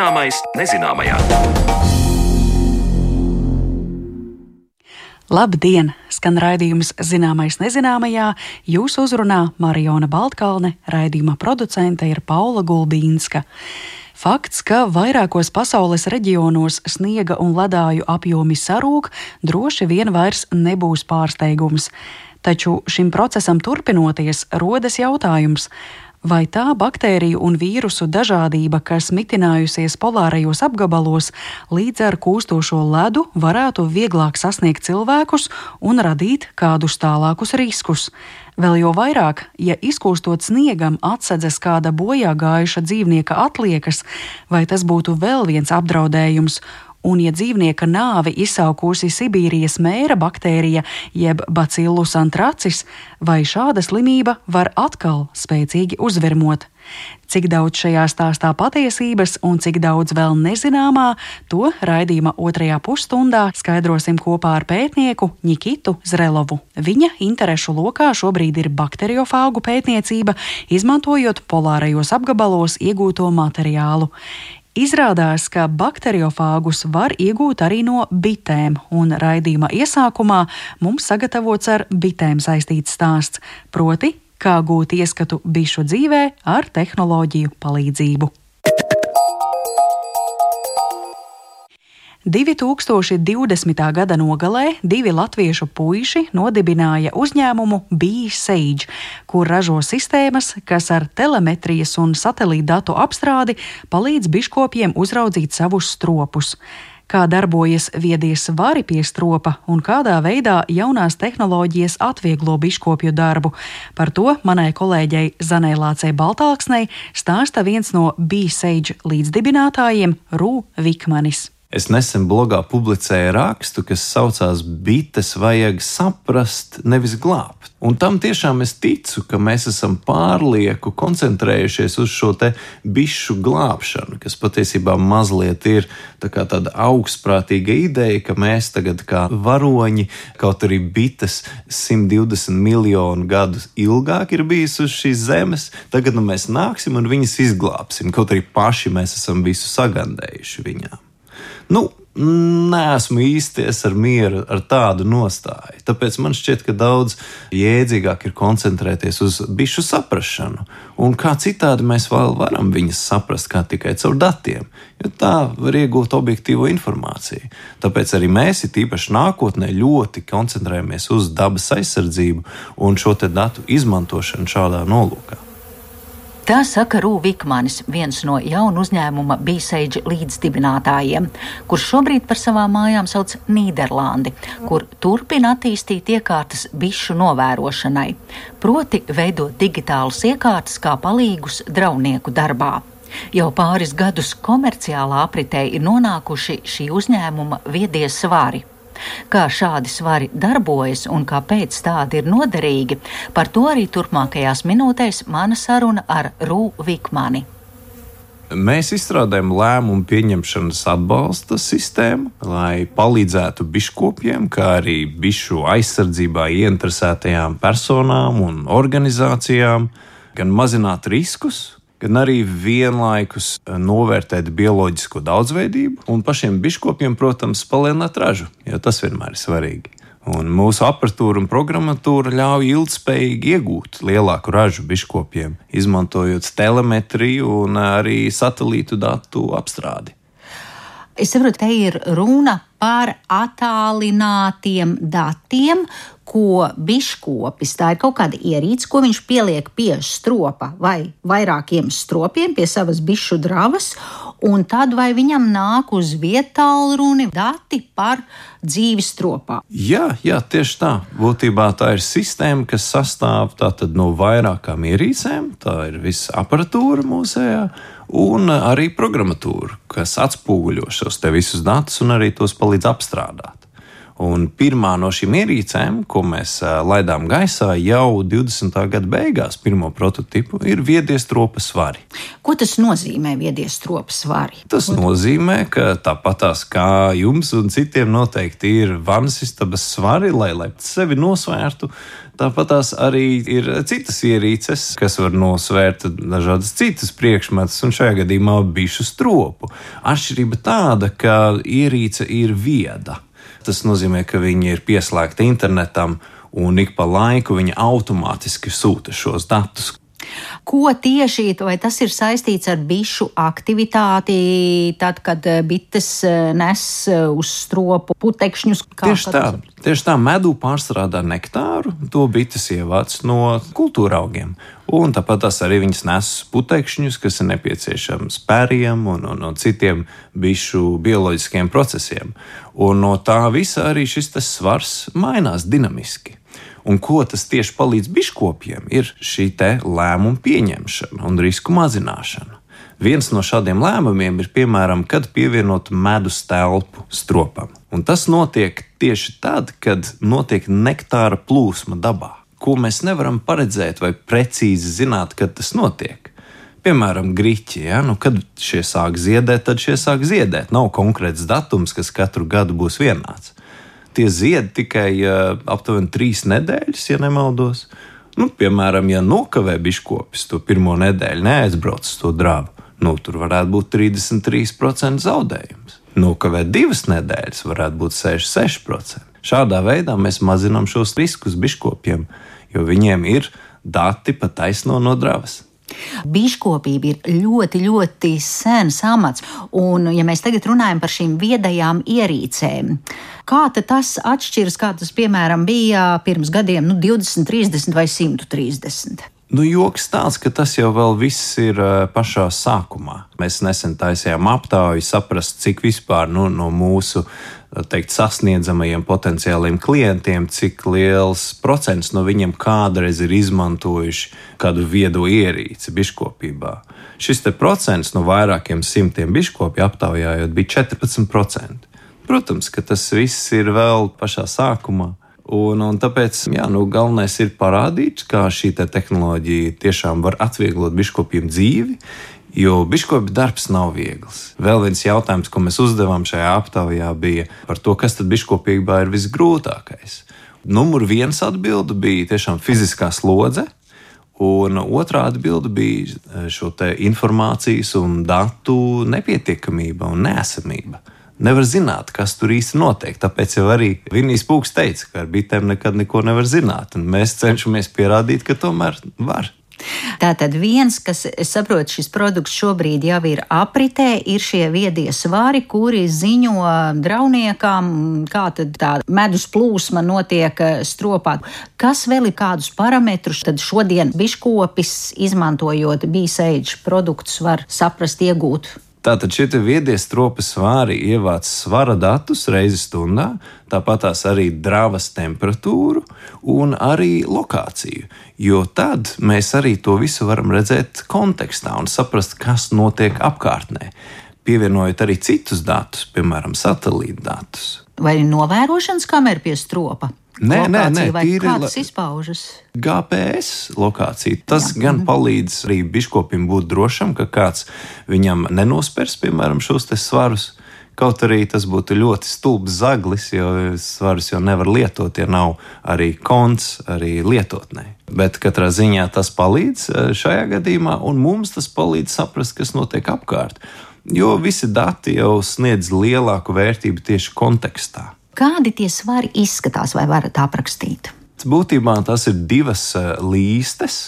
Zināmais nezināmajā. Labdien! Skan raidījums Zināmais nezināmajā. Jūs uzrunā Mariona Baltkalne, raidījuma producente ir Paula Gulbīnska. Fakts, ka vairākos pasaules reģionos sniega un ledāju apjomi sarūk, droši vien vairs nebūs pārsteigums. Taču šim procesam turpinoties, rodas jautājums, Vai tā baktēriju un vīrusu dažādība, kas mitinājusies polārajos apgabalos, līdz ar kūstošo ledu varētu vieglāk sasniegt cilvēkus un radīt kādus tālākus riskus? Vēl jo vairāk, ja izkūstot sniegam atsedzas kāda bojā gājuša dzīvnieka atliekas, vai tas būtu vēl viens apdraudējums, Un, ja dzīvnieka nāvi izsaukusi Sibīrijas mēra baktērija jeb bacillus antracis, vai šāda slimība var atkal spēcīgi uzvirmot? Cik daudz šajā stāstā patiesības un cik daudz vēl nezināmā, to raidījuma otrajā pusstundā skaidrosim kopā ar pētnieku Nikitu Zrelovu. Viņa interešu lokā šobrīd ir bakteriofāgu pētniecība, izmantojot polārajos apgabalos iegūto materiālu. Izrādās, ka bakteriofāgus var iegūt arī no bitēm, un raidījuma iesākumā mums sagatavots ar bitēm saistīts stāsts, proti, kā gūt ieskatu bišu dzīvē ar tehnoloģiju palīdzību. 2020. gada nogalē divi latviešu puiši nodibināja uzņēmumu B-Sage, kur ražo sistēmas, kas ar telemetrijas un satelīta datu apstrādi palīdz biškopiem uzraudzīt savus stropus kā darbojas viedie svari pie stropa un kādā veidā jaunās tehnoloģijas atvieglo biškopju darbu. Par to manai kolēģei Zanē Lācei Baltāksnei stāsta viens no B-Sage līdzdibinātājiem Rū Vikmanis. Es nesen blogā publicēju rakstu, kas saucās Bites vajag saprast, nevis glābt. Un tam tiešām es ticu, ka mēs esam pārlieku koncentrējušies uz šo te bišu glābšanu, kas patiesībā mazliet ir tā tāda augstprātīga ideja, ka mēs tagad kā varoņi, kaut arī bites 120 miljonu gadu ilgāk ir bijis uz šīs zemes, tagad nu, mēs nāksim un viņas izglābsim, kaut arī paši mēs esam visu sagandējuši viņām. Nu, Nesmu īsties ar mieru ar tādu nostāju. Tāpēc man šķiet, ka daudz jēdzīgāk ir koncentrēties uz bišu saprāšanu. Un kā citādi mēs vēl varam viņas saprast, kā tikai caur datiem, jo tā var iegūt objektīvo informāciju. Tāpēc arī mēs, it īpaši nākotnē, ļoti koncentrējamies uz dabas aizsardzību un šo datu izmantošanu šādā nolūkā. Tā saka Rūvikmanis, viens no jaunu uzņēmuma Bīseidža līdzdibinātājiem, kurš šobrīd par savām mājām sauc Nīderlandi, kur turpina attīstīt iekārtas bišu novērošanai, proti veidot digitālas iekārtas kā palīgus draudnieku darbā. Jau pāris gadus komerciālā apritē ir nonākuši šī uzņēmuma viedie svari. Kā šādi svari darbojas un kāpēc tādi ir noderīgi, par to arī turpmākajās minūtēs mana saruna ar Rū Vikmani. Mēs izstrādājam lēmumu pieņemšanas atbalsta sistēmu, lai palīdzētu biškopiem, kā arī bišu aizsardzībā ieinteresētajām personām un organizācijām, gan mazināt riskus, gan arī vienlaikus eh, novērtēt bioloģisko daudzveidību un pašiem biškopiem, protams, palielināt ražu, jo tas vienmēr ir svarīgi. Un mūsu apatūra un programmatūra ļauj ilgspējīgi iegūt lielāku ražu biškopiem, izmantojot telemetriju un arī satelītu datu apstrādi. Es saprotu, te ir runa par attālinātiem datiem, ko biškopis, tā ir kaut kāda ierīce, ko viņš pieliek pie stropa vai vairākiem stropiem pie savas bišu dravas, un tad vai viņam nāk uz vietālruni dati par dzīvi stropā. Jā, jā, tieši tā. Būtībā tā ir sistēma, kas sastāv no vairākām ierīcēm. Tā ir visa aparatūra mūsējā un arī programmatūra, kas atspoguļo šos visus datus un arī tos palīdz apstrādāt. Un pirmā no šīm ierīcēm, ko mēs laidām gaisā jau 20. gada beigās, pirmo prototipu, ir viedie stropas svari. Ko tas nozīmē, viedie stropas svari? Tas nozīmē, ka tāpatās kā jums un citiem noteikti ir vannas istabas svari, lai, lai sevi nosvērtu. Tāpat tās arī ir citas ierīces, kas var nosvērt dažādas citas priekšmetus, un šajā gadījumā bišu stropu. Atšķirība tāda, ka ierīce ir vieda. Tas nozīmē, ka viņi ir pieslēgti internetam, un ik pa laiku viņi automātiski sūta šos datus, Ko tieši vai tas ir saistīts ar bišu aktivitāti, tad, kad eh, bites eh, nes eh, uz stropu putekšņus? Tieši tā, tieši tā medū pārstrādā nektāru, to bites ievāc no kultūra augiem. Un tāpat tās arī viņas nes putekšņus, kas ir nepieciešams pēriem un, un, un citiem bišu bioloģiskiem procesiem. Un no tā visa arī šis svars mainās dinamiski. Un ko tas tieši palīdz biškopiem, ir šī lēmuma pieņemšana un risku mazināšana. Viens no šādiem lēmumiem ir, piemēram, kad pievienot medus telpu stropam. Un tas notiek tieši tad, kad notiek nektāra plūsma dabā, ko mēs nevaram paredzēt vai precīzi zināt, kad tas notiek. Piemēram, grīķi, ja? nu, kad šie sāk ziedēt, tad šie sāk ziedēt. Nav konkrēts datums, kas katru gadu būs vienāds tie zied tikai uh, aptuveni trīs nedēļas, ja nemaldos. Nu, piemēram, ja nokavē biškopis to pirmo nedēļu, neaizbrauc uz to drābu, nu, tur varētu būt 33% zaudējums. Nokavē divas nedēļas, varētu būt 66%. Šādā veidā mēs mazinām šos riskus biškopiem, jo viņiem ir dati pat taisno no dravas. Biškopība ir ļoti, ļoti sens amats, un, ja mēs tagad runājam par šīm viedajām ierīcēm, kā tas atšķiras, kā tas, piemēram, bija pirms gadiem, nu, 20, 30 vai 130? Nu, joks tāds, ka tas jau viss ir pašā sākumā. Mēs nesen taisījām aptauju, saprast, cik vispār nu, no mūsu teikt, sasniedzamajiem potenciāliem klientiem, cik liels procents no viņiem kādreiz ir izmantojuši kādu viedo ierīci biškopībā. Šis procents no vairākiem simtiem biškopju aptaujājot bija 14%. Protams, ka tas viss ir vēl pašā sākumā. Un, un tāpēc jā, nu, galvenais ir parādīt, kā šī te tehnoloģija tiešām var atvieglot biškopiem dzīvi, Jo biškopa darbs nav viegls. Vēl viens jautājums, ko mēs uzdevām šajā aptaujā, bija par to, kas tad biškopībā ir visgrūtākais. Numur viens atbilde bija tiešām fiziskā slodze, un otrā atbilde bija eh, šo informācijas un datu nepietiekamība un nesamība. Nevar zināt, kas tur īsti notiek. Tāpēc jau arī Vinijas Pūks teica, ka ar bitēm nekad neko nevar zināt. Mēs cenšamies pierādīt, ka tomēr var. Tātad viens, kas, es saprotu, šis produkts šobrīd jau ir apritē, ir šie viedie svari, kuri ziņo drauniekām, kā tad tā medus plūsma notiek eh, stropā. Kas vēl ir kādus parametrus, tad šodien biškopis, izmantojot bīseidžu produktus, var saprast, iegūt? Tātad šie viedie stropi svāri ievāc svara datus reizi stundā, tāpat tās arī dravas temperatūru un arī lokāciju. Jo tad mēs arī to visu varam redzēt kontekstā un saprast, kas notiek apkārtnē. Pievienojot arī citus datus, piemēram, satelīta datus. Vai novērošanas kamera pie stropa? Nē, nē, nē, tīri kā tas izpaužas. GPS lokācija. Tas Jā. gan palīdz arī biškopim būt drošam, ka kāds viņam nenospers, piemēram, šos svarus. Kaut arī tas būtu ļoti stulbs zaglis, jo svarus jau nevar lietot, ja nav arī konts arī lietotnē. Bet katrā ziņā tas palīdz eh, šajā gadījumā, un mums tas palīdz saprast, kas notiek apkārt. Jo visi dati jau sniedz lielāku vērtību tieši kontekstā. Kādi tie svari izskatās, vai varat aprakstīt? Būtībā tās ir divas eh, līstes,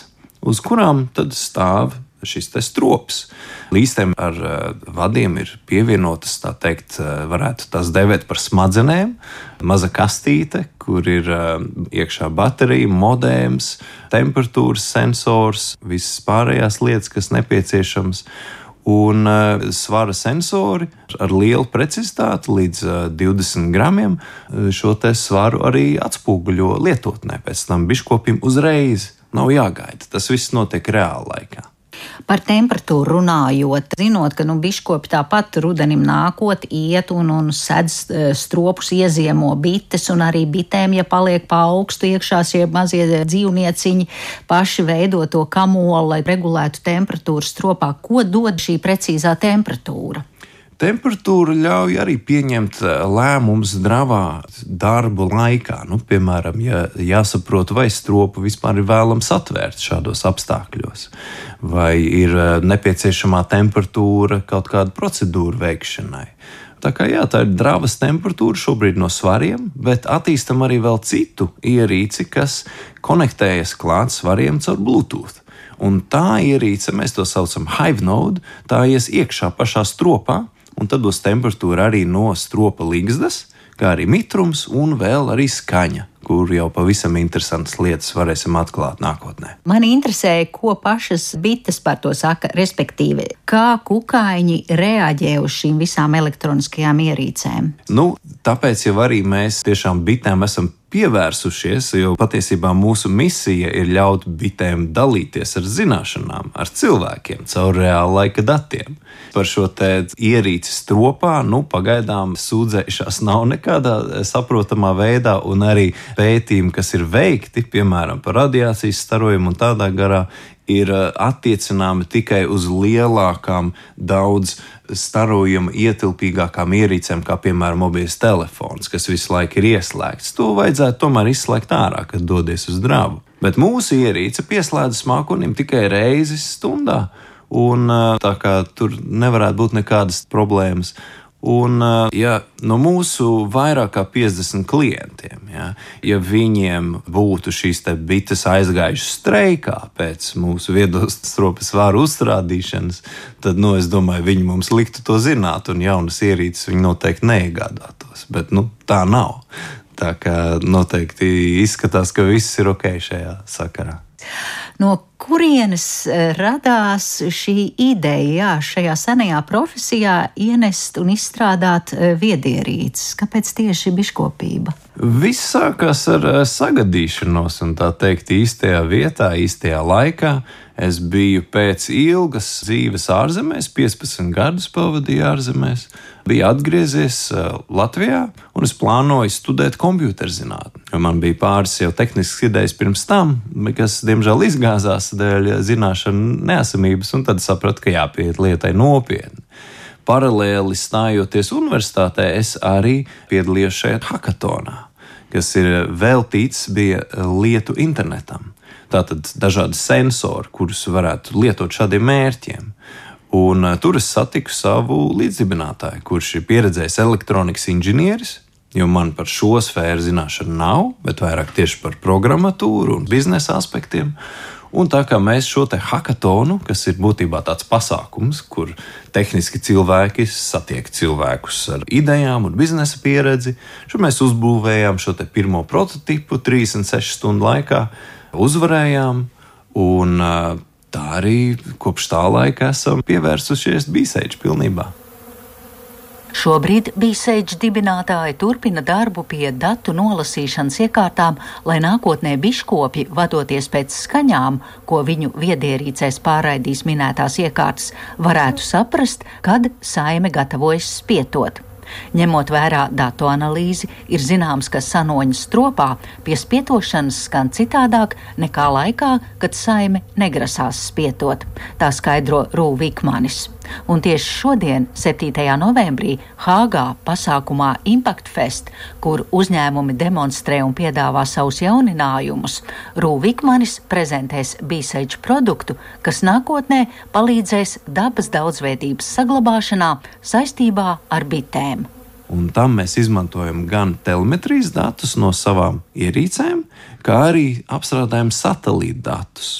uz kurām tad stāv šis strops. Līstēm ar uh, vadiem ir pievienotas, tā teikt, uh, varētu tās dēvēt par smadzenēm. Maza kastīte, kur ir iekšā baterija, modēms, temperatūras sensors, visas pārējās lietas, kas nepieciešamas un uh, svara sensori ar lielu precizitāti, līdz uh, eh, 20 gramiem, uh, šo svaru arī atspoguļo lietotnē. Pēc tam biškopim uzreiz nav jāgaida. Tas viss notiek reāli laikā. Par temperatūru runājot, zinot, ka nu, biškopi tāpat rudenim nākot, iet un, un sedz e, stropus, ieziemo bites, un arī bitēm, ja paliek pa augstu iekšā šie mazie dzīvnieciņi, paši veido to kamolu, lai regulētu temperatūru stropā. Ko dod šī precīzā temperatūra? Temperatūra ļauj arī pieņemt eh, lēmumus dravā darba laikā. Nu, piemēram, ja jāsaprot, vai stropu vispār ir vēlams atvērt šādos apstākļos, vai ir eh, nepieciešamā temperatūra kaut kāda procedūra veikšanai. Tā kā jā, tā ir dravas temperatūra šobrīd no svariem, bet attīstam arī vēl citu ierīci, kas konektējas klāt svariem caur Bluetooth. Un tā ierīce, mēs to saucam Hive Node, tā ies iekšā pašā stropā, un tad būs temperatūra arī no stropa līgzdas, kā arī mitrums un vēl arī skaņa kur jau pavisam interesantas lietas varēsim atklāt nākotnē. Man interesē, ko pašas bites par to saka, respektīvi, kā kukaiņi reaģē uz šīm visām elektroniskajām ierīcēm. Nu, tāpēc jau arī mēs tiešām bitēm esam pievērsušies, jo patiesībā mūsu misija ir ļaut bitēm dalīties ar zināšanām, ar cilvēkiem caur reāla laika datiem. Par šo ierīci stropā, nu, pagaidām sūdzēšanās nav nekādā saprotamā veidā, un arī pētījumi, kas ir veikti, piemēram, par radiācijas starojumu un tādā garā, ir uh, attiecināmi tikai uz lielākām, daudz starojuma ietilpīgākām ierīcēm, kā piemēram mobilais telefons, kas visu laiku ir ieslēgts. To vajadzētu tomēr izslēgt ārā, kad dodies uz drābu. Bet mūsu ierīce pieslēdzas mākonim tikai reizi stundā, un tā kā tur nevarētu būt nekādas problēmas. Un, ja no mūsu vairāk kā 50 klientiem, ja, ja viņiem būtu šīs bites aizgājušas streikā pēc mūsu viedos stropas vāru uzstādīšanas, tad nu, es domāju, viņi mums liktu to zināt, un jaunas ierīces viņi noteikti neiegādātos. Bet nu, tā nav. Tā kā noteikti izskatās, ka viss ir ok šajā sakarā. No kurienes eh, radās šī ideja, jā, šajā senajā profesijā ienest un izstrādāt eh, viedierīces? Kāpēc tieši biškopība? Viss sākās ar eh, sagadīšanos, un tā teikt, īstajā vietā, īstajā laikā. Es biju pēc ilgas dzīves ārzemēs, 15 gadus pavadīju ārzemēs, biju atgriezies Latvijā un es plānoju studēt computerzinātni. Man bija pāris jau tehniskas idejas pirms tam, kas, diemžēl, izgāzās dēļ zināšanu neesamības, un tad sapratu, ka jāpieiet lietai nopietni. Paralēli stājoties universitātē, es arī piedalījos šajā hackathonā, kas ir veltīts bija lietu internetam. Tātad dažādi sensori, kurus varētu lietot šādiem mērķiem. Un uh, tur es satiku savu līdzdibinātāju, kurš ir pieredzējis elektronikas inženieris, jo man par šo sfēru zināšanu nav, bet vairāk tieši par programmatūru un biznesa aspektiem. Un tā kā mēs šo te hackathonu, kas ir būtībā tāds pasākums, kur tehniski cilvēki satiek cilvēkus ar idejām un biznesa pieredzi, šo mēs uzbūvējām šo pirmo prototipu 36 stundu laikā uzvarējām. Un, tā arī kopš tā laika esam pievērsušies bīsēģi pilnībā. Šobrīd Bīseģa dibinātāji turpina darbu pie datu nolasīšanas iekārtām, lai nākotnē biškopi, vadoties pēc skaņām, ko viņu viedierīcēs pārraidīs minētās iekārtas, varētu saprast, kad saime gatavojas spietot. Ņemot vērā datu analīzi, ir zināms, ka sanoņas stropā pie spietošanas skan citādāk nekā laikā, kad saime negrasās spietot. Tā skaidro Rūvīkmanis. Un tieši šodien, 7. novembrī, Hāgā pasākumā Impact Fest, kur uzņēmumi demonstrē un piedāvā savus jauninājumus, Rūvikmanis prezentēs bīseģu produktu, kas nākotnē palīdzēs dabas daudzveidības saglabāšanā saistībā ar bitēm. Un tam mēs izmantojam gan telemetrijas datus no savām ierīcēm, kā arī apstrādājam satelīta datus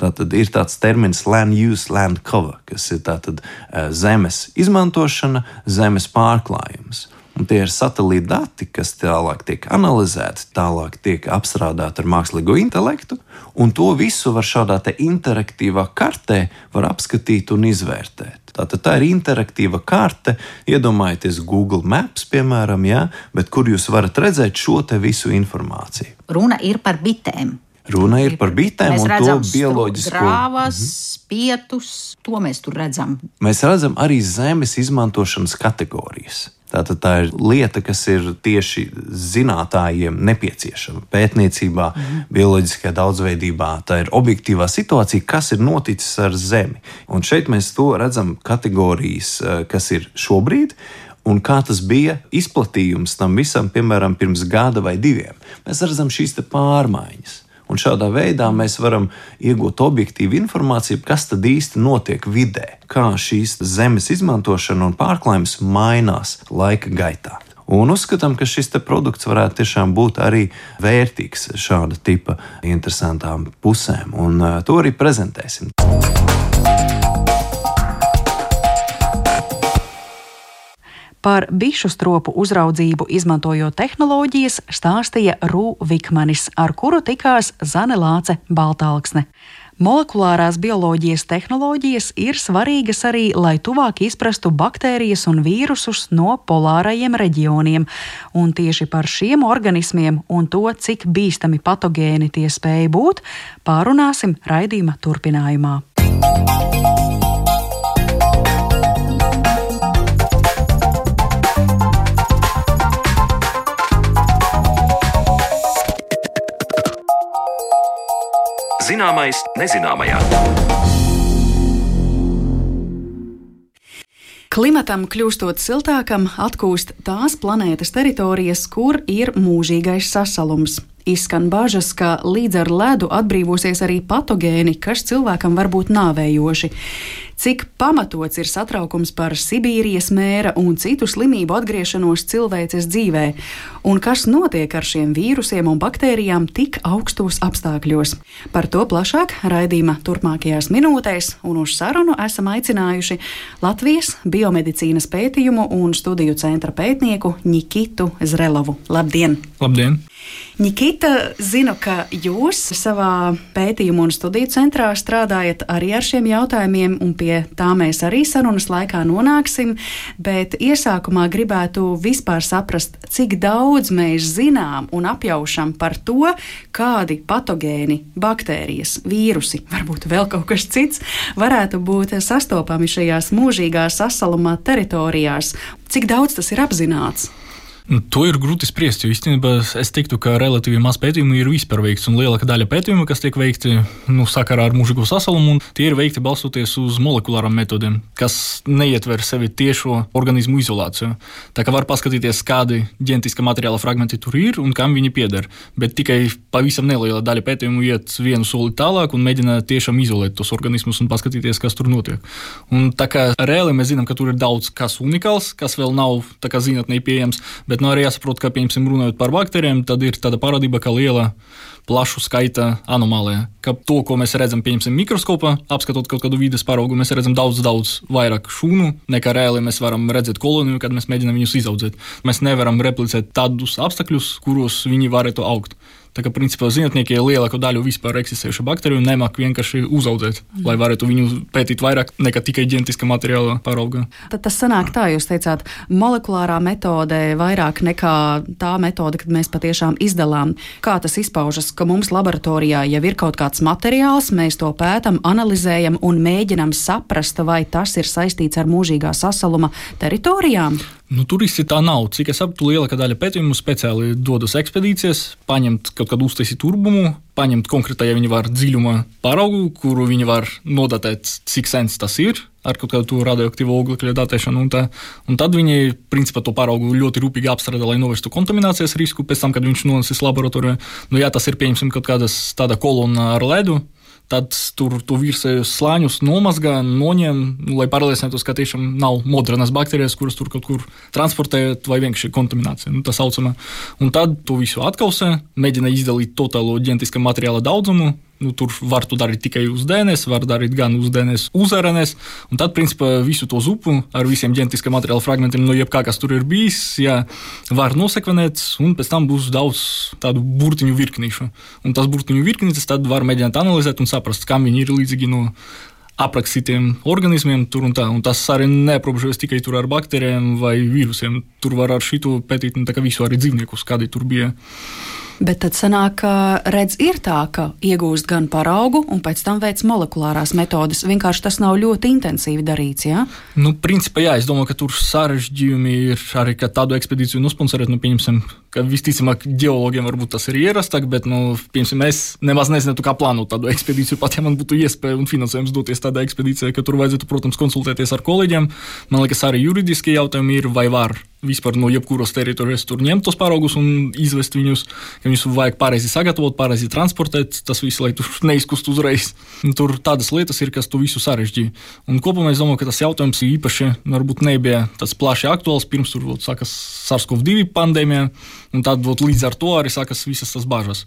Tātad ir tāds termins land use, land cover, kas ir tātad eh, zemes izmantošana, zemes pārklājums. Un tie ir satelīta dati, kas tālāk tiek analizēti, tālāk tiek apstrādāti ar mākslīgo intelektu, un to visu var šādā interaktīvā kartē apskatīt un izvērtēt. Tātad tā ir interaktīva karte, iedomājieties Google Maps, piemēram, ja, bet kur jūs varat redzēt šo visu informāciju. Runa ir par bitēm. Runa ir par bitēm mēs un to bioloģisko. Grāvas, mhm. pietus, to mēs tur redzam. Mēs redzam arī zemes izmantošanas kategorijas. Tātad tā ir lieta, kas ir tieši zinātājiem nepieciešama. Pētniecībā, mm. bioloģiskajā daudzveidībā, tā ir objektīvā situācija, kas ir noticis ar Zemi. Un šeit mēs to redzam kategorijas, eh, kas ir šobrīd. Un kā tas bija izplatījums tam visam, piemēram, pirms gada vai diviem. Mēs redzam šīs pārmaiņas. Un šādā veidā mēs varam iegūt objektīvu informāciju, kas tad īsti notiek vidē, kā šīs zemes izmantošana un pārklājums mainās laika gaitā. Un uzskatām, ka šis produkts varētu tiešām būt arī vērtīgs šāda tipa interesantām pusēm, un uh, to arī prezentēsim. Par bišu stropu uzraudzību izmantojot tehnoloģijas stāstīja Rū Vikmanis, ar kuru tikās Zane Lāce Baltāksne. Molekulārās bioloģijas tehnoloģijas ir svarīgas arī, lai tuvāk izprastu baktērijas un vīrusus no polārajiem reģioniem, un tieši par šiem organismiem un to, cik bīstami patogēni tie spēj būt, pārunāsim raidījuma turpinājumā. Zināmais nezināmajā. Klimatam kļūstot siltākam, atkūst tās planētas teritorijas, kur ir mūžīgais sasalums. Izskan bažas, ka līdz ar ledu atbrīvosies arī patogēni, kas cilvēkam var būt nāvējoši. Cik pamatots ir satraukums par Sibīrijas mēra un citu slimību atgriešanos cilvēces dzīvē, un kas notiek ar šiem vīrusiem un baktērijām tik augstos apstākļos. Par to plašāk raidījuma turpmākajās minūtēs, un uz sarunu esam aicinājuši Latvijas biomedicīnas pētījumu un studiju centra pētnieku Nikitu Zrelovu. Labdien! Labdien! Nikita, zinu, ka jūs savā pētījuma un studiju centrā strādājat arī ar šiem jautājumiem, un pie tā mēs arī sarunas laikā nonāksim. Bet iesākumā gribētu vispār saprast, cik daudz mēs zinām un apjaušam par to, kādi patogēni, baktērijas, vīrusi, varbūt vēl kaut kas cits, varētu būt sastopami šajās mūžīgās sasaluma teritorijās. Cik daudz tas ir apzināts? Nu, to ir grūti spriest, jo īstenībā es teiktu, ka relatīvi maz pētījumu ir vispār veikts. Un lielākā daļa pētījumu, kas tiek veikti nu, sakarā ar mūžīgo sasalumu, tie ir veikti balstoties uz molekulārām metodēm, kas neietver sevi tiešo organismu izolāciju. Tā kā var paskatīties, kādi ģenētiskā materiāla fragmenti tur ir un kam viņi pieder. Bet tikai pavisam neliela daļa pētījumu iet vienu soli tālāk un mēģina tiešām izolēt tos organismus un paskatīties, kas tur notiek. Un tā kā reāli mēs zinām, ka tur ir daudz kas unikāls, kas vēl nav zinātnē pieejams. Bet nu, arī jāsaprot, ka, piemēram, runājot par baktērijām, tad ir tāda parādība, ka liela plašu skaita anomālija. Ka to, ko mēs redzam, pieņemsim, mikroskopā, apskatot kaut kādu vidas paraugu, mēs redzam daudz, daudz vairāk šūnu, nekā reāli mēs varam redzēt koloniju, kad mēs mēģinām viņus izaudzēt. Mēs nevaram replicēt tādus apstākļus, kuros viņi varētu augt. Tā kā principā zinātnieki lielāko daļu vispār eksistējušu baktēriju nemāku vienkārši uzaudzēt, mm. lai varētu viņu pētīt vairāk nekā tikai ģenētiskā materiāla paraugā. Tad tas sanāk tā, jūs teicāt, molekulārā metode vairāk nekā tā metode, kad mēs patiešām izdalām. Kā tas izpaužas, ka mums laboratorijā jau ir kaut kāds materiāls, mēs to pētam, analizējam un mēģinam saprast, vai tas ir saistīts ar mūžīgā sasaluma teritorijām? Nu, turisti tā nav. Cik es saprotu, lielākā daļa pētījumu speciāli dodas ekspedīcijas, paņemt kaut kādu uztaisītu turbumu, paņemt konkrēti, ja viņi var dziļuma paraugu, kuru viņi var nodatēt, cik sens tas ir ar kaut kādu radioaktīvu oglekļa datēšanu. Un, tā, un tad viņi principā to paraugu ļoti rūpīgi apstrādā, lai novestu kontaminācijas risku pēc tam, kad viņš nonesis laboratorijā. Nu, ja tas ir pieņemsim kaut kāda tāda kolona ar ledu, tad tur to virsējos slāņus nomazgā, noņem, nu, lai pārliecinātos, ka tiešām nav modernas baktērijas, kuras tur kaut kur transportējot, vai vienkārši kontaminācija. Nu, tā saucamā. Un tad to visu atkausē, mēģina izdalīt totālo ģenētiskā materiāla daudzumu, Nu, tur var to darīt tikai uz DNS, var darīt gan uz DNS, uz RNS. Un tad, principā, visu to zupu ar visiem ģenētiskā materiāla fragmentiem, no jebkā, kas tur ir bijis, jā, var nosekvenēt, un pēc tam būs daudz tādu burtiņu virknīšu. Un tas burtiņu virknītes tad var mēģināt analizēt un saprast, kam viņi ir līdzīgi no aprakstītiem organismiem. Tur un tā, un tas arī neaprobežojas tikai ar baktērijiem vai vīrusiem. Tur var ar šito pētīt nu, visu arī dzīvniekus, kādi tur bija Bet tad sanāk, ka redz ir tā, ka iegūst gan paraugu un pēc tam veic molekulārās metodes. Vienkārši tas nav ļoti intensīvi darīts, jā? Nu, principā, jā, es domāju, ka tur sarežģījumi ir arī, ka tādu ekspedīciju nosponsorēt, nu, pieņemsim, ka visticamāk geologiem varbūt tas ir ierastāk, bet, nu, piemēram, es nemaz nezinu, kā plānot tādu ekspedīciju. Pat ja man būtu iespēja un finansējums doties tādā ekspedīcijā, ka tur vajadzētu, protams, konsultēties ar kolēģiem, man liekas, arī juridiskie jautājumi ir vai var vispār no jebkuras teritorijas tur ņemt tos paraugus un izvest viņus. Ja viņus vajag pareizi sagatavot, pareizi transportēt, tas viss, lai tur neizkust uzreiz. Tur tādas lietas ir, kas to visu sarežģīja. Un kopumā es domāju, ka tas jautājums īpaši varbūt nebija tāds plaši aktuāls pirms tur sākas SARS-CoV-2 pandēmija, un tad līdz ar to arī sākas visas tas bažas.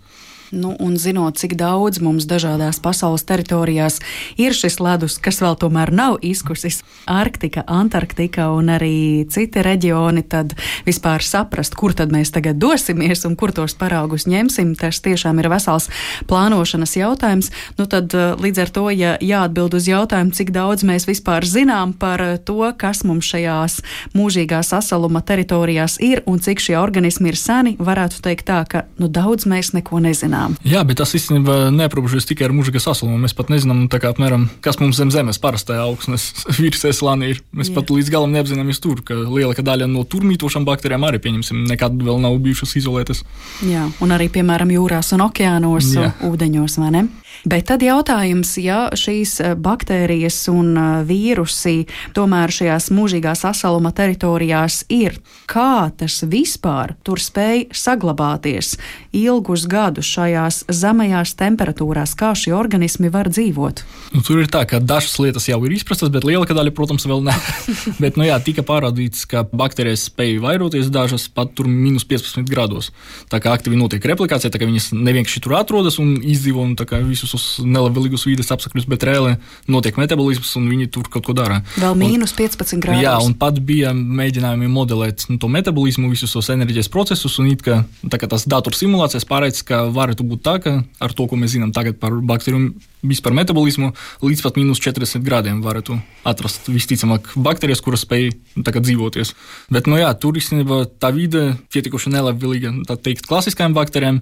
Nu, un zinot, cik daudz mums dažādās pasaules teritorijās ir šis ledus, kas vēl tomēr nav izkusis, Arktika, Antarktika un arī citi reģioni, tad vispār saprast, kur tad mēs tagad dosimies un kur tos paraugus ņemsim, tas tiešām ir vesels plānošanas jautājums. Nu, tad eh, līdz ar to, ja jāatbild uz jautājumu, cik daudz mēs vispār zinām par to, kas mums šajās mūžīgā sasaluma teritorijās ir un cik šie organismi ir seni, varētu teikt tā, ka nu, daudz mēs neko nezinām zinām. Jā, bet tas īstenībā neaprobežojas tikai ar mūža saslumu. Mēs pat nezinām, kā, apmēram, kas mums zem zemes parastajā augsnes virsmas slānī ir. Mēs Jā. pat līdz galam neapzināmies tur, ka lielākā daļa no tur mītošām baktērijām arī, pieņemsim, nekad vēl nav bijušas izolētas. Jā, un arī, piemēram, jūrās un okeānos, Jā. ūdeņos, vai ne? Bet tad jautājums, ja šīs eh, baktērijas un eh, vīrusi tomēr šajās mūžīgās asaluma teritorijās ir, kā tas vispār tur spēj saglabāties ilgus gadus šajās zemajās temperatūrās, kā šie organismi var dzīvot? Nu, tur ir tā, ka dažas lietas jau ir izprastas, bet lielākā daļa, protams, vēl ne. bet, nu jā, tika parādīts, ka baktērijas spēj vairoties dažas pat tur minus 15 grados. Tā kā aktīvi notiek replikācija, tā kā viņas nevienkārši tur atrodas un izdzīvo un visus visus nelabvēlīgus vides apstākļus, bet reāli notiek metabolisms un viņi tur kaut ko dara. Vēl mīnus 15 grādos. Jā, un pat bija mēģinājumi modelēt nu, to metabolismu, visus tos enerģijas procesus, un it kā, kā tas dators simulācijas pārēdz, ka varētu būt tā, ka ar to, ko mēs zinām tagad par baktēriju vispār metabolismu, līdz pat mīnus 40 grādiem varētu atrast visticamāk baktērijas, kuras spēj nu, dzīvoties. Bet, nu jā, tur īstenībā tā vide pietiekoši nelabvēlīga, tā teikt, klasiskajām baktērijām,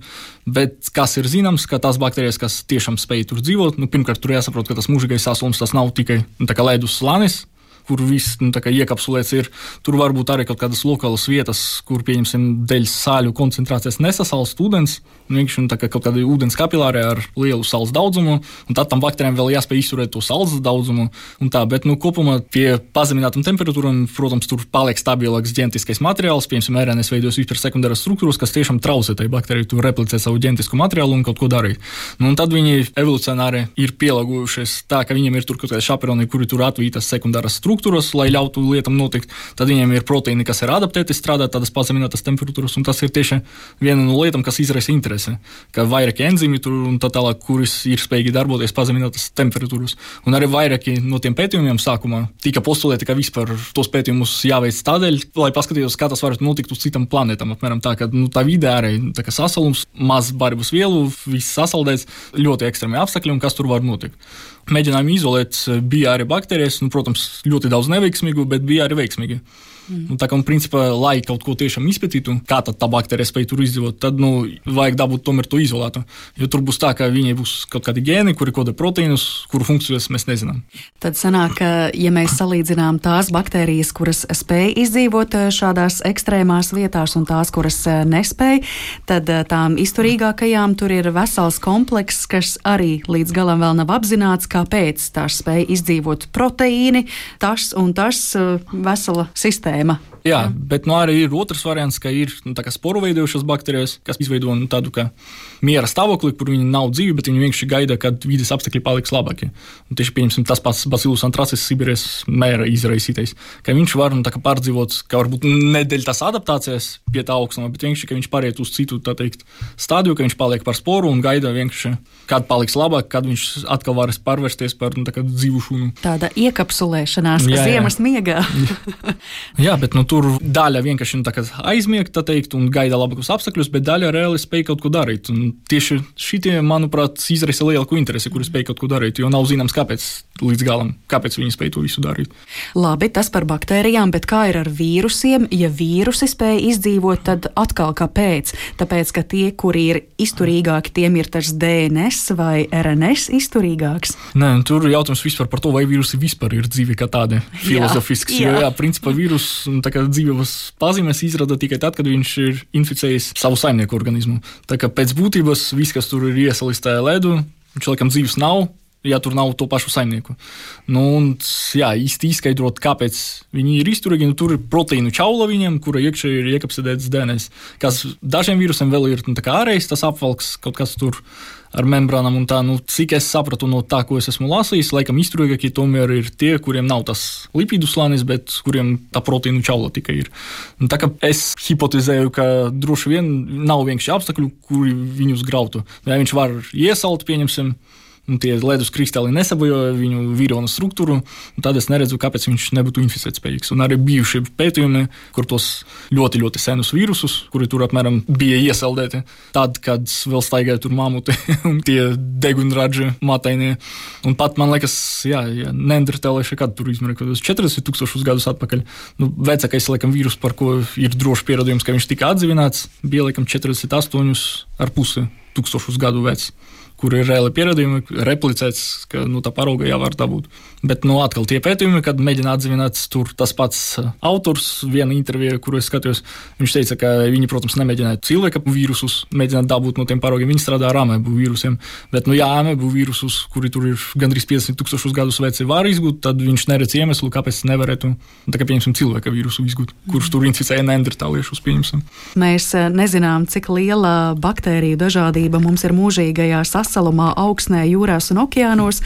bet kas ir zināms, ka tās baktērijas, kas tiešām spēj tur dzīvot. Nu, pirmkārt, tur jāsaprot, ka tas mūžīgais saslums tas nav tikai nu, ledus slānis, kur viss nu, iekapsulēts ir. Tur var būt arī kaut kādas lokālas vietas, kur, pieņemsim, dēļ sāļu koncentrācijas nesasalst ūdens. Viņš ir nu, kā kaut kāda ūdens kapilāra ar lielu sāls daudzumu, un tad tam baktērijām vēl jāspēj izturēt to sāls daudzumu. Tā, bet nu, kopumā pie pazeminātām temperatūrām, protams, tur paliek stabilāks ģenētiskais materiāls. Piemēram, RNS veidojas vispār sekundāras struktūras, kas tiešām traucē tai baktērijai tur replicēt savu ģenētisko materiālu un kaut ko darīt. Nu, tad viņi evolucionāri ir pielāgojušies tā, ka viņiem ir tur kaut kādi šaperoni, kuri tur atvītas sekundāras struktūras struktūras, lai ļautu lietam notikt. Tad viņiem ir proteīni, kas ir adaptēti strādāt tādas pazeminātas temperatūras, un tas ir tieši viena no lietām, kas izraisa interesi. Ka vairāki enzīmi tur un tā tālāk, kuras ir spējīgi darboties pazeminātas temperatūras. Un arī vairāki no tiem pētījumiem sākumā tika postulēti, ka vispār tos pētījumus jāveic tādēļ, lai paskatītos, kā tas varētu notikt uz citām planētām. Apmēram tā, ka nu, tā vide arī tā sasalums, maz barības vielu, viss sasaldēts, ļoti ekstrēmi apstākļi un kas tur var notikt. Mēģinājumi izolēt bija arī baktērijas, nu, protams, ļoti daudz neveiksmīgu, bet bija arī veiksmīgi. Mm. Un, tā kā, un, principā, lai kaut ko tiešām izpētītu, kā tā baktērija spēj tur izdzīvot, tad nu, vajag dabūt tomēr to izolētu. Jo tur būs tā, ka viņai būs kaut kādi gēni, kuri koda proteīnus, kuru funkcijas mēs nezinām. Tad sanāk, ka, ja mēs salīdzinām tās baktērijas, kuras spēj izdzīvot eh, šādās ekstrēmās vietās, un tās, kuras eh, nespēj, tad eh, tām izturīgākajām tur ir vesels komplekss, kas arī līdz galam vēl nav apzināts, kāpēc tās spēj izdzīvot proteīni, tas un tas vesela sistēma problēma. Jā, jā, bet nu, arī ir otrs variants, ka ir nu, sporu veidojušas baktērijas, kas izveido nu, tādu miera stāvokli, kur viņi nav dzīvi, bet viņi vienkārši gaida, kad vidas apstākļi paliks labāki. Un tieši pieņemsim tas pats Basilus antracis Sibīrijas mēra izraisītais, ka viņš var nu, pārdzīvot, ka varbūt nedēļ tās adaptācijas pie tā augstuma, bet vienkārši, ka viņš pāriet uz citu teikt, stādiju, ka viņš paliek par sporu un gaida vienkārši, kad paliks labāk, kad viņš atkal varēs pārvērsties par nu, tā dzīvu šūnu. Tāda iekapsulēšanās, kas ziemas miegā. jā, bet nu, tur daļa vienkārši nu, aizmiega, tā teikt, un gaida labākus apstākļus, bet daļa reāli spēja kaut ko darīt. Un tieši šitie, manuprāt, izraisa lielāku interesi, kuri spēj kaut ko darīt, jo nav zināms, kāpēc līdz galam, kāpēc viņi spēj to visu darīt. Labi, tas par baktērijām, bet kā ir ar vīrusiem? Ja vīrusi spēja izdzīvot, tad atkal kāpēc? Tāpēc, ka tie, kuri ir izturīgāki, tiem ir tas DNS vai RNS izturīgāks. Nē, tur ir jautājums vispār par to, vai vīrusi vispār ir dzīve kā tāda filozofisks. Jā, jā. jo, jā principā vīruss dzīves pazīmes izrada tikai tad, kad viņš ir inficējis savu saimnieku organismu. Tā kā pēc būtības viss, kas tur ir iesaistīts tajā ledu, viņš laikam dzīves nav. Ja tur nav to pašu saimnieku. Nu, un, jā, īsti izskaidrot, kāpēc viņi ir izturīgi. Nu, tur ir proteīnu čaula viņiem, kura iekšā ir iekapsēdēts DNS. Kas dažiem vīrusiem vēl ir nu, ārējais, tas apvalks kaut kas tur ar membrānām. Tā, nu, cik es sapratu no tā, ko es esmu lasījis, laikam izturīgākie tomēr ir tie, kuriem nav tas lipīdu slānis, bet kuriem tā proteīnu čaula tikai ir. Un tā kā es hipotezēju, ka droši vien nav vienkārši apstākļu, kuri viņus grautu. Ja viņš var iesalt, pieņemsim, un tie ledus kristāli nesabojāja viņu vīronu struktūru, tad es neredzu, kāpēc viņš nebūtu inficēt spējīgs. Un arī bijušie pētījumi, kur tos ļoti, ļoti senus vīrusus, kuri tur apmēram bija iesaldēti, tad, kad vēl staigāja tur mamuti un tie degunraģi matainie. Un pat man liekas, jā, jā neandertālieši, kad tur izmēra kaut kādus 40 tūkstošus gadus atpakaļ. Nu, vecākais, laikam, vīrus, par ko ir droši pierādījums, ka viņš tika atdzīvināts, bija laikam 48 ar pusi tūkstošus gadu vecs kur ir reāli pierādījumi, replicēts, ka nu, tā parauga jau var dabūt. Bet, nu, atkal tie pētījumi, kad mēģina atzīmēt, tur tas pats uh, autors, viena intervija, kuru es skatījos, viņš teica, ka viņi, protams, nemēģināja cilvēka vīrusus, mēģināt dabūt no tiem paraugiem. Viņi strādā ar amēbu vīrusiem. Bet, nu, ja amēbu vīrusus, kuri tur ir gandrīz 50 tūkstošus gadus veci, var izgūt, tad viņš neredz iemeslu, kāpēc nevarētu, tā kā pieņemsim, cilvēka vīrusu izgūt, kurš tur inficēja neandertāliešus, pieņemsim. Mēs uh, nezinām, cik liela baktēriju dažādība mums ir mūžīgajā sasalumā, augsnē, jūrās un okeānos,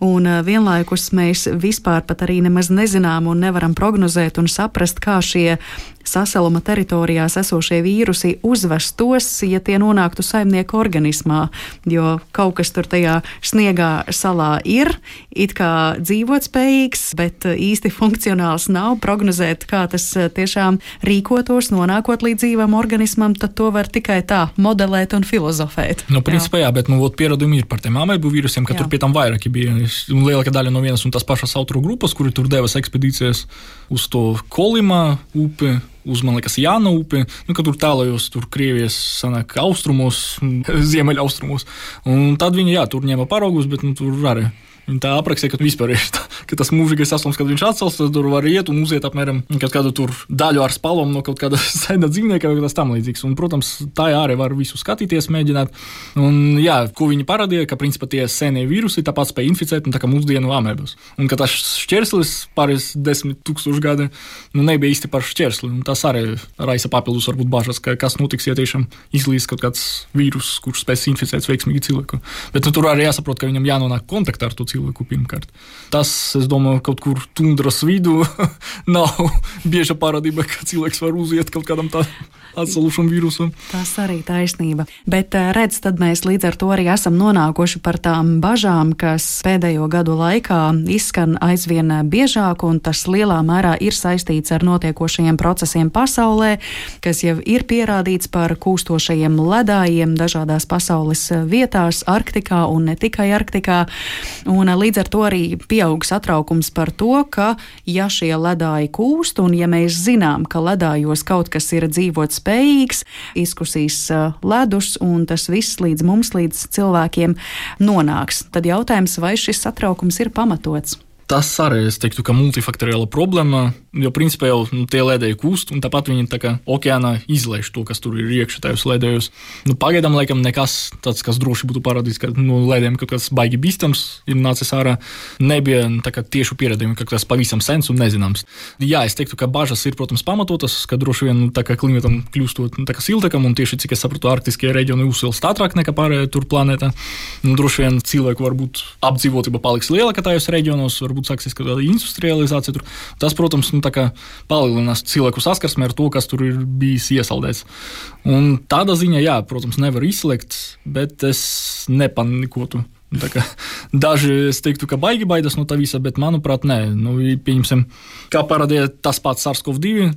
un uh, vienlaikus mēs vispār pat arī nemaz nezinām un nevaram prognozēt un saprast, kā šie sasaluma teritorijās esošie vīrusi uzvestos, ja tie nonāktu saimnieku organismā. Jo kaut kas tur tajā sniegā salā ir, it kā dzīvotspējīgs, bet īsti funkcionāls nav. Prognozēt, kā tas tiešām rīkotos, nonākot līdz dzīvam organismam, tad to var tikai tā modelēt un filozofēt. Nu, principā, jā, jā bet nu, pierādījumi ir par tiem amēbu vīrusiem, ka jā. tur pie tam vairāki bija. Lielākā daļa no vienas un tās pašas autoru grupas, kuri tur devas ekspedīcijas uz to Kolimā upi uz, man liekas, Jāna upe, nu, kad tur tālajos, tur Krievijas sanāk, austrumos, ziemeļaustrumos. Un tad viņi, jā, tur ņēma paraugus, bet nu, tur arī Viņa tā aprakstīja, ka vispār ir tā, ka tas mūžīgais sastāvs, kad viņš atcels, tad tur var iet un uziet apmēram kādu daļu ar spalvām no kaut kāda sena dzīvnieka vai kas tamlīdzīgs. Un, protams, tā arī var visu skatīties, mēģināt. Un, jā, ko viņi parādīja, ka principā tie senie vīrusi tāpat spēj inficēt, un tā kā mūsdienu amēbas. Un ka tas šķērslis pāris desmit tūkstoši gadi nu, nebija īsti par šķērsli. Un tas arī raisa papildus varbūt bažas, ka kas notiks, ja tiešām izlīs kaut kāds vīrus, kurš spēs inficēt veiksmīgi cilvēku. Bet nu, tur arī jāsaprot, ka viņam jānonāk kontaktā ar to cilvēku pirmkārt. Tas, es domāju, kaut kur tundras vidū nav bieža parādība, ka cilvēks var uziet kaut kādam tādam atsalušam vīrusam. Tas arī taisnība. Bet eh, redz, tad mēs līdz ar to arī esam nonākuši par tām bažām, kas pēdējo gadu laikā izskan aizvien biežāk, un tas lielā mērā ir saistīts ar notiekošajiem procesiem pasaulē, kas jau ir pierādīts par kūstošajiem ledājiem dažādās pasaules vietās, Arktikā un ne tikai Arktikā. Un eh, līdz ar to arī pieaug satraukums par to, ka ja šie ledāji kūst, un ja mēs zinām, ka ledājos kaut kas ir dzīvots spējīgs, izkusīs ledus, un tas viss līdz mums, līdz cilvēkiem nonāks. Tad jautājums, vai šis satraukums ir pamatots? Tas arī, es teiktu, ka multifaktoriāla problēma Jo, principā, jau nu, tie ledēji kūst, un tāpat viņi tā kā okeānā izlaiž to, kas tur ir iekšā tajos ledējos. Nu, pagaidām, laikam, nekas tāds, kas droši būtu parādīts, ka no nu, lediem kaut kas baigi bīstams ir nācis ārā. Nebija kā, tieši pierādījumi, ka tas pavisam sens un nezināms. Jā, es teiktu, ka bažas ir, protams, pamatotas, ka droši vien nu, klimatam kļūstot nu, siltākam, un tieši cik es saprotu, arktiskie reģioni uzsilst ātrāk nekā pārējie tur planētā. Nu, droši vien cilvēku varbūt apdzīvotība paliks lielāka tajos reģionos, varbūt sāksies kāda industrializācija. Tur. Tas, protams, nu, palielinās cilvēku saskarsmi ar to, kas tur ir bijis iesaldēts. Un tādā ziņā, jā, protams, nevar izslēgt, bet es nepanikotu. Daži es teiktu, ka baigi baidās no tā visa, bet manuprāt, nē, nu, pieņemsim, kā parādīja tas pats SARS-CoV-2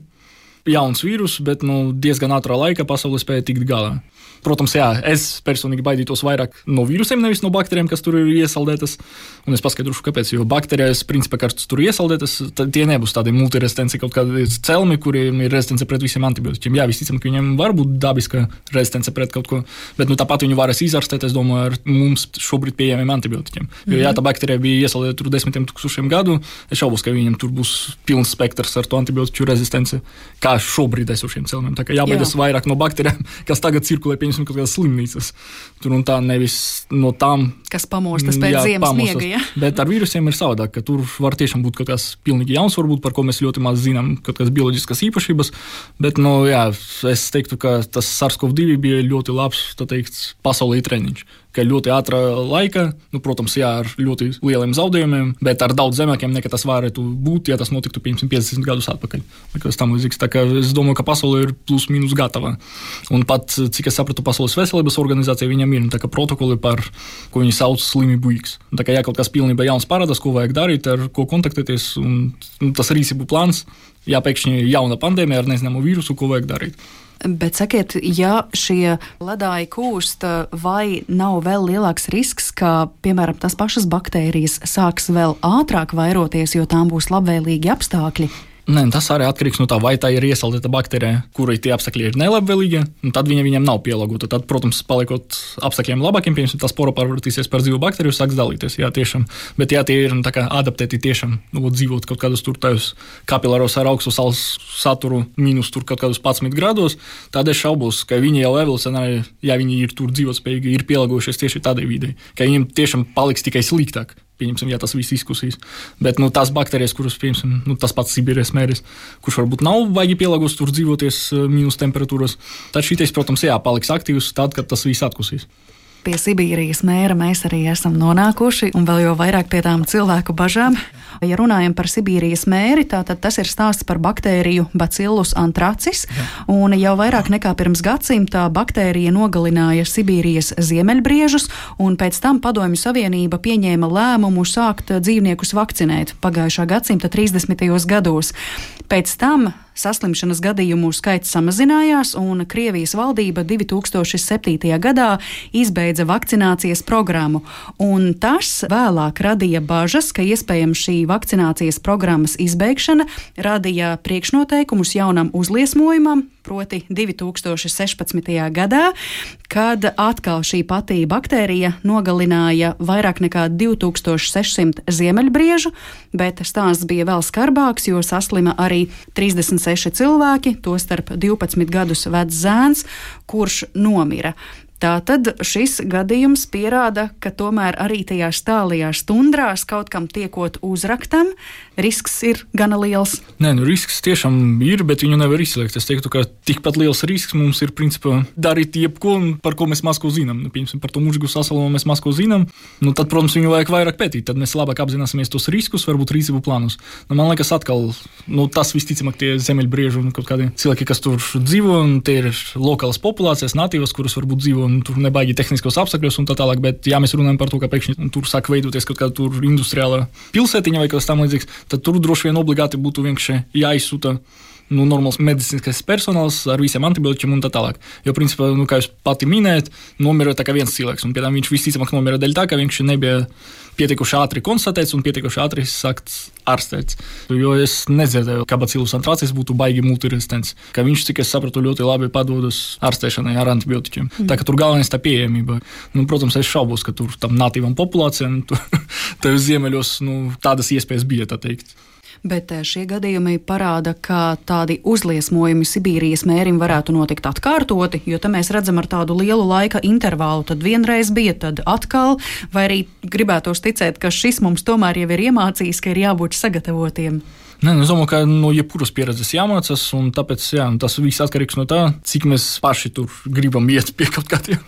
jauns vīrus, bet nu, diezgan ātrā laikā pasaule spēja tikt galā. Protams, jā, es personīgi baidītos vairāk no vīrusiem, nevis no baktērijām, kas tur ir iesaldētas. Un es paskaidrošu, kāpēc. Jo baktērijas, principā, kas tur ir iesaldētas, tie nebūs tādi multiresistenti kaut kādi celmi, kuriem ir rezistence pret visiem antibiotikiem. Jā, visticamāk, ka viņiem var būt dabiska rezistence pret kaut ko, bet nu, tāpat viņi varēs izārstēt, es domāju, ar mums šobrīd pieejamiem antibiotikiem. Jo, mm -hmm. ja tā baktērija bija iesaldēta tur desmitiem tūkstošiem gadu, es šaubos, ka viņiem tur būs pilns spektrs ar to antibiotiku rezistenci, kā šobrīd esošiem celmiem. Tā kā jābaidas Jā. vairāk no baktērijām, kas tagad cirkulē pie pieņemsim, kaut kādas slimnīcas. Tur un tā nevis no tām, kas pamostas pēc jā, ziemas pamostas. miega. Ja? Bet ar vīrusiem ir savādāk, ka tur var tiešām būt kaut kas pilnīgi jauns, varbūt par ko mēs ļoti maz zinām, kaut kādas bioloģiskas īpašības. Bet, nu, jā, es teiktu, ka tas SARS-CoV-2 bija ļoti labs, tā teikt, pasaulē treniņš ka ļoti ātrā laika, nu, protams, jā, ar ļoti lieliem zaudējumiem, bet ar daudz zemākiem nekā tas varētu būt, ja tas notiktu piemēram 50 gadus atpakaļ. Es domāju, ka pasaule ir plus mīnus gatava. Un pat, cik es sapratu, Pasaules veselības organizācija viņam ir nu, protokoli par, ko viņi sauc slimību X. Tā kā ja kaut kas pilnībā jauns parādās, ko vajag darīt, ar ko kontaktēties, un, un tas rīcību plāns, ja pēkšņi jauna pandēmija ar nezināmu vīrusu, ko vajag darīt. Bet sakiet, ja šie ledāji kūst, vai nav vēl lielāks risks, ka, piemēram, tās pašas baktērijas sāks vēl ātrāk vairoties, jo tām būs labvēlīgi apstākļi? Nē, tas arī atkarīgs no tā, vai tā ir iesaldēta baktērija, kurai tie apstākļi ir nelabvēlīgi, tad viņa viņam nav pielāgota. Tad, protams, paliekot apstākļiem labākiem, piemēram, tā spora pārvērtīsies par dzīvu baktēriju, sāks dalīties. Jā, tiešām. Bet, ja tie ir nu, adaptēti tiešām nu, dzīvot kaut kādos tur tajos kapilāros ar augstu saules saturu, mīnus tur kaut kādus 11 grādos, tad es šaubos, ka viņi jau evolucionāri, ja viņi ir tur dzīvotspējīgi, ir pielāgojušies tieši tādai videi, ka viņiem tiešām paliks tikai sliktāk pieņemsim, ja tas viss izkusīs. Bet nu, tās baktērijas, kuras, pieņemsim, nu, tas pats Sibīrijas mēris, kurš varbūt nav vajag pielāgoties tur dzīvoties eh, mīnus temperatūras, tad šī, protams, jā, paliks aktīvs tad, kad tas viss atkusīs pie Sibīrijas mēra mēs arī esam nonākuši, un vēl jau vairāk pie tām cilvēku bažām. Ja runājam par Sibīrijas mēri, tad tas ir stāsts par baktēriju Bacillus antracis. Un jau vairāk nekā pirms gadsimta baktērija nogalināja Sibīrijas ziemeļbriežus, un pēc tam Padomju Savienība pieņēma lēmumu sākt dzīvniekus vakcinēt pagājušā gadsimta 30. gados. Pēc tam saslimšanas gadījumu skaits samazinājās, un Krievijas valdība 2007. gadā izbeidza vakcinācijas programmu. Un tas vēlāk radīja bažas, ka iespējams šī vakcinācijas programmas izbeigšana radīja priekšnoteikumus jaunam uzliesmojumam, proti 2016. gadā, kad atkal šī patī baktērija nogalināja vairāk nekā 2600 ziemeļbriežu, bet stāsts bija vēl skarbāks, jo saslima arī 36 cilvēki, tostarp 12 gadus vecs zēns, kurš nomira. Tātad šis gadījums pierāda, ka tomēr arī tajās tālajās tundrās kaut kam tiekot uzraktam, risks ir gana liels. Nē, nu, risks tiešām ir, bet viņu nevar izslēgt. Es teiktu, ka tikpat liels risks mums ir principā darīt jebko, par ko mēs maz ko zinām. Nu, piemēram, par to mūžīgu sasalomu mēs maz ko zinām. Nu, tad, protams, viņu vajag vairāk pētīt. Tad mēs labāk apzināmies tos riskus, varbūt rīcību plānus. Nu, man liekas, atkal nu, tas visticamāk tie zemeļbrieži un kaut kādi cilvēki, kas tur dzīvo, un tie ir lokālas populācijas, natīvas, kuras varbūt dzīvo tur nebaigi tehniskos apstākļos un tā tālāk. Bet, ja mēs runājam par to, ka pēkšņi tur sāk veidoties kaut kāda industriāla pilsētiņa vai kas tam līdzīgs, tad tur droši vien obligāti būtu vienkārši jāizsūta nu, normāls medicīniskais personāls ar visiem antibiotikiem un tā tālāk. Jo, principā, nu, kā jūs pati minējat, nomira tikai viens cilvēks, un pie tam viņš visticamāk nomira dēļ tā, ka viņš nebija pietiekuši ātri konstatēts un pietiekuši ātri sākts ārstēts. Jo es nedzirdēju, ka bacillus antracis būtu baigi multiresistents, ka viņš, cik es sapratu, ļoti labi padodas ārstēšanai ar antibiotikiem. Mm. Tā kā tur galvenais tā pieejamība. Nu, protams, es šaubos, ka tur tam natīvam populācijām, tajos ziemeļos, nu, tādas iespējas bija, tā teikt. Bet eh, šie gadījumi parāda, ka tādi uzliesmojumi Sibīrijas mērim varētu notikt atkārtoti, jo tam mēs redzam ar tādu lielu laika intervālu. Tad vienreiz bija, tad atkal, vai arī gribētos ticēt, ka šis mums tomēr jau ir iemācījis, ka ir jābūt sagatavotiem. Nē, es domāju, ka no jebkuras pieredzes jāmācās, un tāpēc jā, tas viss atkarīgs no tā, cik mēs paši tur gribam iet pie kaut kādiem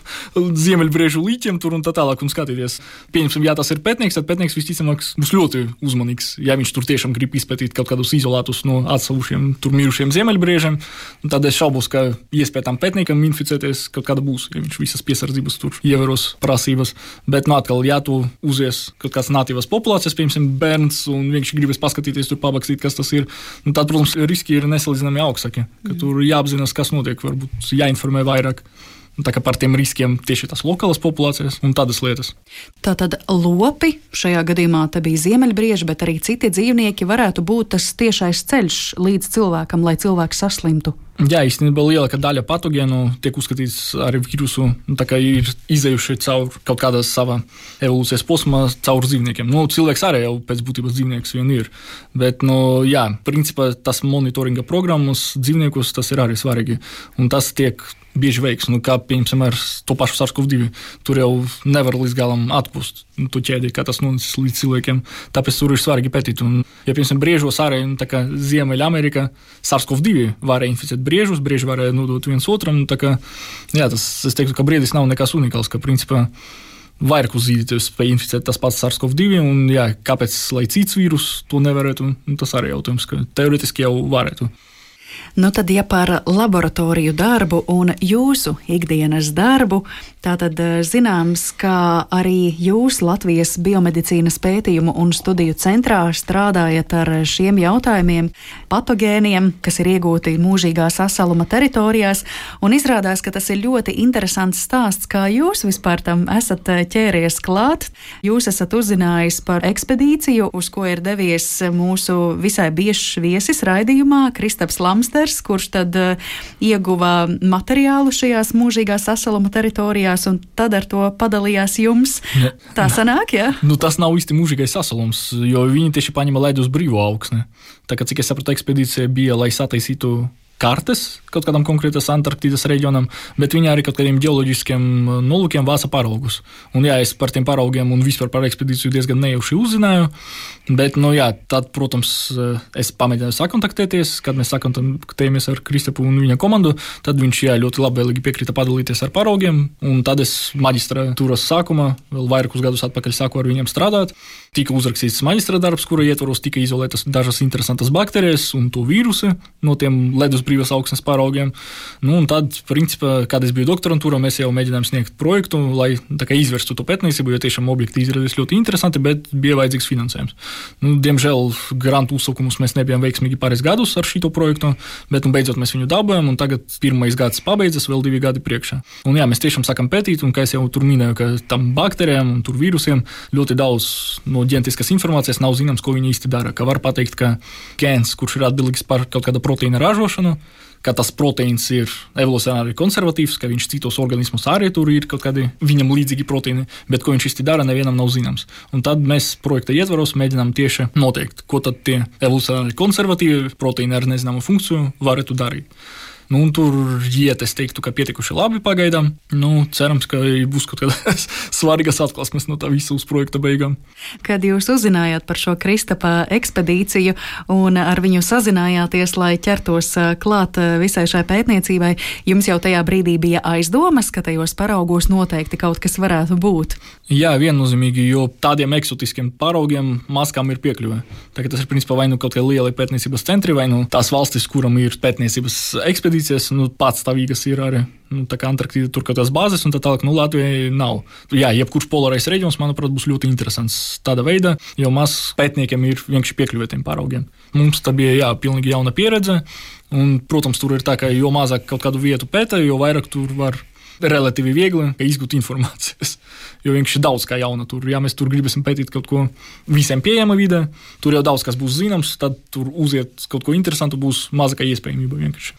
ziemeļbriežu līķiem tur un tā tālāk un skatīties. Pieņemsim, ja tas ir pētnieks, tad pētnieks visticamāk būs ļoti uzmanīgs. Ja viņš tur tiešām grib izpētīt kaut kādus izolētus no atsevišķiem tur mirušiem ziemeļbriežiem, tad es šaubos, ka iespēja tam pētniekam inficēties kaut kāda būs, ja viņš visas piesardzības tur ievēros prasības. Bet, nu, atkal, ja tu uzies kaut kāds natīvas populācijas, piemēram, bērns, un viņš gribas paskatīties tur pabakstīt izpētīt, kas tas ir. Un tad, protams, riski ir nesalīdzināmi augstāki, tur jāapzinās, kas notiek, varbūt jāinformē vairāk. Tā kā par tiem riskiem tieši tās lokālās populācijas un tādas lietas. Tā tad lopi, šajā gadījumā te bija ziemeļbrieži, bet arī citi dzīvnieki varētu būt tas tiešais ceļš līdz cilvēkam, lai cilvēks saslimtu. Jā, īstenībā lielākā daļa patogēnu tiek uzskatīts ar vīrusu, nu, tā kā ir izējuši caur kaut kādā savā evolūcijas posmā, caur dzīvniekiem. Nu, cilvēks arī jau pēc būtības dzīvnieks vien ir. Bet, nu, jā, principā tas monitoringa programmas dzīvniekus tas ir arī svarīgi. Un tas tiek bieži veiks. Nu, kā piemēram ar to pašu SARS-CoV-2, tur jau nevar līdz galam atpūst nu, to ķēdi, kā tas nonācis līdz cilvēkiem. Tāpēc tur ir svarīgi pētīt. Un, ja piemēram briežos arī nu, Ziemeļamerikā SARS-CoV-2 varēja inficēt briežus, brieži varēja nodot viens otram. Nu, kā, jā, tas, es teiktu, ka briedis nav nekas unikāls. Ka, principā, vairāk uzzīmēties, spēj inficēt tas pats SARS-CoV-2. Un, jā, kāpēc cits vīrus to nevarētu? Nu, tas arī jautājums, ka teorētiski jau varētu. Nu tad, ja par laboratoriju darbu un jūsu ikdienas darbu, tātad eh, zināms, ka arī jūs Latvijas biomedicīnas pētījumu un studiju centrā strādājat ar šiem jautājumiem, patogēniem, kas ir iegūti mūžīgā sasaluma teritorijās, un izrādās, ka tas ir ļoti interesants stāsts, kā jūs vispār tam esat eh, ķēries klāt. Jūs esat uzzinājis par ekspedīciju, uz ko ir devies mūsu visai biežs viesis raidījumā Kristaps Lams. Lamsters, kurš tad uh, ieguva materiālu šajās mūžīgās sasaluma teritorijās, un tad ar to padalījās jums. Ne. Tā sanāk, jā? Ja? Nu, tas nav īsti mūžīgais sasalums, jo viņi tieši paņēma ledu uz brīvo augsni. Tā kā cik es sapratu, ekspedīcija bija, lai sataisītu kartes kaut kādam konkrētam Antarktīdas reģionam, bet viņi arī kaut kādiem geoloģiskiem uh, nolūkiem vāca paraugus. Un, jā, es par tiem paraugiem un vispār par ekspedīciju diezgan nejauši uzzināju. Bet, nu, jā, tad, protams, uh, es pamēģināju sakontaktēties. Kad mēs sakontaktējamies ar Kristapu un viņa komandu, tad viņš jā, ļoti labvēlīgi piekrita padalīties ar paraugiem. Tad es maģistratūras sākumā, vēl vairākus gadus atpakaļ, sāku ar viņiem strādāt. Tika uzrakstīts maģistra darbs, kura ietvaros tika izolētas dažas interesantas baktērijas un to vīrusu no tiem ledus brīvas augsnes paraugiem. Nu, tad, principā, kad es biju doktorantūrā, mēs jau mēģinājām sniegt projektu, lai izvērstu to pētniecību, jo tiešām objekti izrādījās ļoti interesanti, bet bija vajadzīgs finansējums. Nu, diemžēl grantu uzsaukumus mēs nebijām veiksmīgi pāris gadus ar šo projektu, bet nu, beidzot mēs viņu dabūjām, tagad pirmais gads pabeidzas, vēl divi gadi priekšā. Un, jā, mēs tiešām sākam pētīt, un kā jau tur minēju, ka tam baktērijām un vīrusiem ļoti daudz no ģenētiskas informācijas nav zināms, ko viņi īsti dara. Ka var pateikt, ka gēns, kurš ir atbildīgs par kaut kāda proteīna ražošanu, ka tas proteīns ir evolūcionāri konservatīvs, ka viņš citos organismos arī tur ir kaut kādi viņam līdzīgi proteīni, bet ko viņš īsti dara, nevienam nav zināms. Un tad mēs projekta ietvaros mēģinām tieši noteikt, ko tad tie evolūcionāri konservatīvi proteīni ar nezināmu funkciju varētu darīt. Nu, tur iet, es teiktu, ka pietikuši labi pagaidām. Nu, cerams, ka būs kaut kādas svarīgas atklāsmes no tā visa uz projekta beigām. Kad jūs uzzinājāt par šo Kristapa ekspedīciju un ar viņu sazinājāties, lai ķertos klāt visai šai pētniecībai, jums jau tajā brīdī bija aizdomas, ka tajos paraugos noteikti kaut kas varētu būt. Jā, viennozīmīgi, jo tādiem eksotiskiem paraugiem maskām ir piekļuve. Tagad tas ir principā vai nu kaut kāda liela pētniecības centri, vai nu tās valstis, kuram ir pētniecības ekspedīcija ekspedīcijas, nu, patstāvīgas ir arī. Nu, Antarktīda tur kaut kādas bāzes, un tā tālāk, nu, Latvijai nav. Jā, jebkurš polārais reģions, manuprāt, būs ļoti interesants tādā veidā, jo maz pētniekiem ir vienkārši piekļuvētiem paraugiem. Mums tā bija, jā, pilnīgi jauna pieredze, un, protams, tur ir tā, ka jo mazāk kaut kādu vietu pēta, jo vairāk tur var relatīvi viegli izgūt informācijas. Jo vienkārši daudz kā jauna tur. Ja mēs tur gribēsim pētīt kaut ko visiem pieejama vidē, tur jau daudz kas būs zināms, tad tur uziet kaut ko interesantu, būs mazākā iespējamība vienkārši.